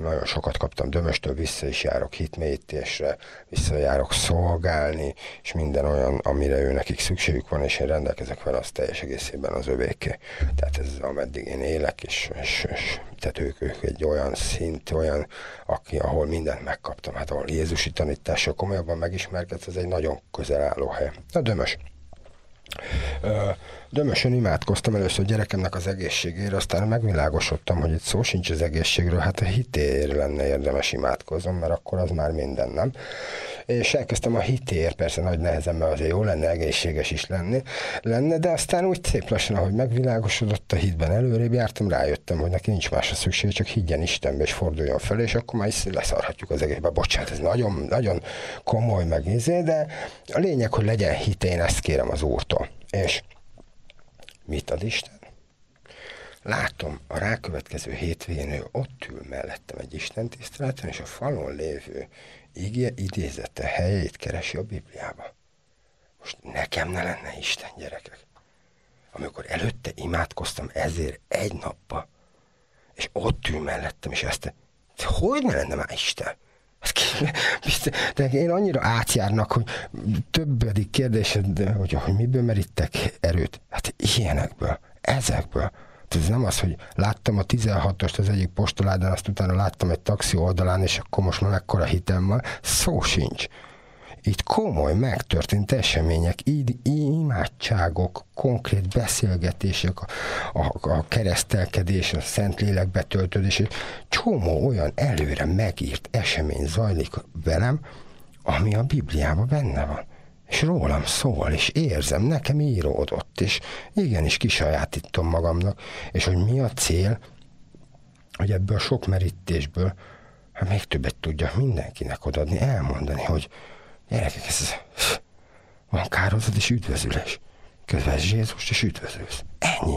nagyon sokat kaptam Dömöstől, vissza is járok hitmélyítésre, visszajárok szolgálni, és minden olyan, amire ő nekik szükségük van, és én rendelkezek vele, az teljes egészében az övéké. Tehát ez ameddig én élek, és, és, és tehát ők, ők egy olyan szint, olyan, aki, ahol mindent megkaptam, hát ahol Jézusi tanítással komolyabban megismerkedsz, ez egy nagyon közel álló hely. Na Dömös. Dömösön imádkoztam először gyerekemnek az egészségére, aztán megvilágosodtam, hogy itt szó sincs az egészségről, hát a hitér lenne érdemes imádkozom, mert akkor az már minden, nem? És elkezdtem a hitér, persze nagy nehezen, mert azért jó lenne egészséges is lenni, lenne, de aztán úgy szép lassan, ahogy megvilágosodott a hitben előrébb jártam, rájöttem, hogy neki nincs másra szükség, csak higgyen Istenbe és forduljon fel, és akkor már is leszarhatjuk az egészbe. Bocsánat, ez nagyon, nagyon komoly megnézé, de a lényeg, hogy legyen hit, én ezt kérem az Úrtól. És mit ad Isten? Látom, a rákövetkező hétvégén ő ott ül mellettem egy Isten tiszteleten, és a falon lévő igé idézete helyét keresi a Bibliába. Most nekem ne lenne Isten, gyerekek. Amikor előtte imádkoztam ezért egy nappa, és ott ül mellettem, és ezt, hogy ne lenne már Isten? De én annyira átjárnak, hogy többedik kérdésed, hogy, hogy miből merítek erőt? Hát ilyenekből, ezekből. Ez nem az, hogy láttam a 16-ost az egyik postoládán, azt utána láttam egy taxi oldalán, és akkor most már mekkora hitem van. Szó sincs itt komoly, megtörtént események, így imádságok, konkrét beszélgetések, a, a, a keresztelkedés, a Szentlélek betöltődés, csomó olyan előre megírt esemény zajlik velem, ami a Bibliában benne van. És rólam szól, és érzem, nekem íródott, és igenis kisajátítom magamnak, és hogy mi a cél, hogy ebből a sok merítésből hát még többet tudja mindenkinek odaadni, elmondani, hogy, Gyerekek, ez van kározat és üdvözülés. Közben Jézus és üdvözülsz. Ennyi.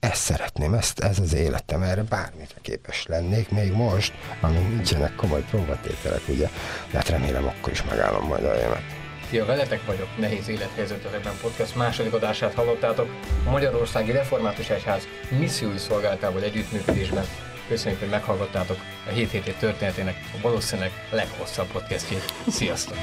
Ezt szeretném, ezt, ez az életem, erre bármit képes lennék, még most, amíg nincsenek komoly próbatételek, ugye, de hát remélem akkor is megállom majd a émet. Szia, veletek vagyok, Nehéz Élethelyzetekben podcast második adását hallottátok. A Magyarországi Református Egyház missziói szolgáltával együttműködésben Köszönjük, hogy meghallgattátok a 7 hétét történetének a valószínűleg leghosszabb podcastjét. Sziasztok!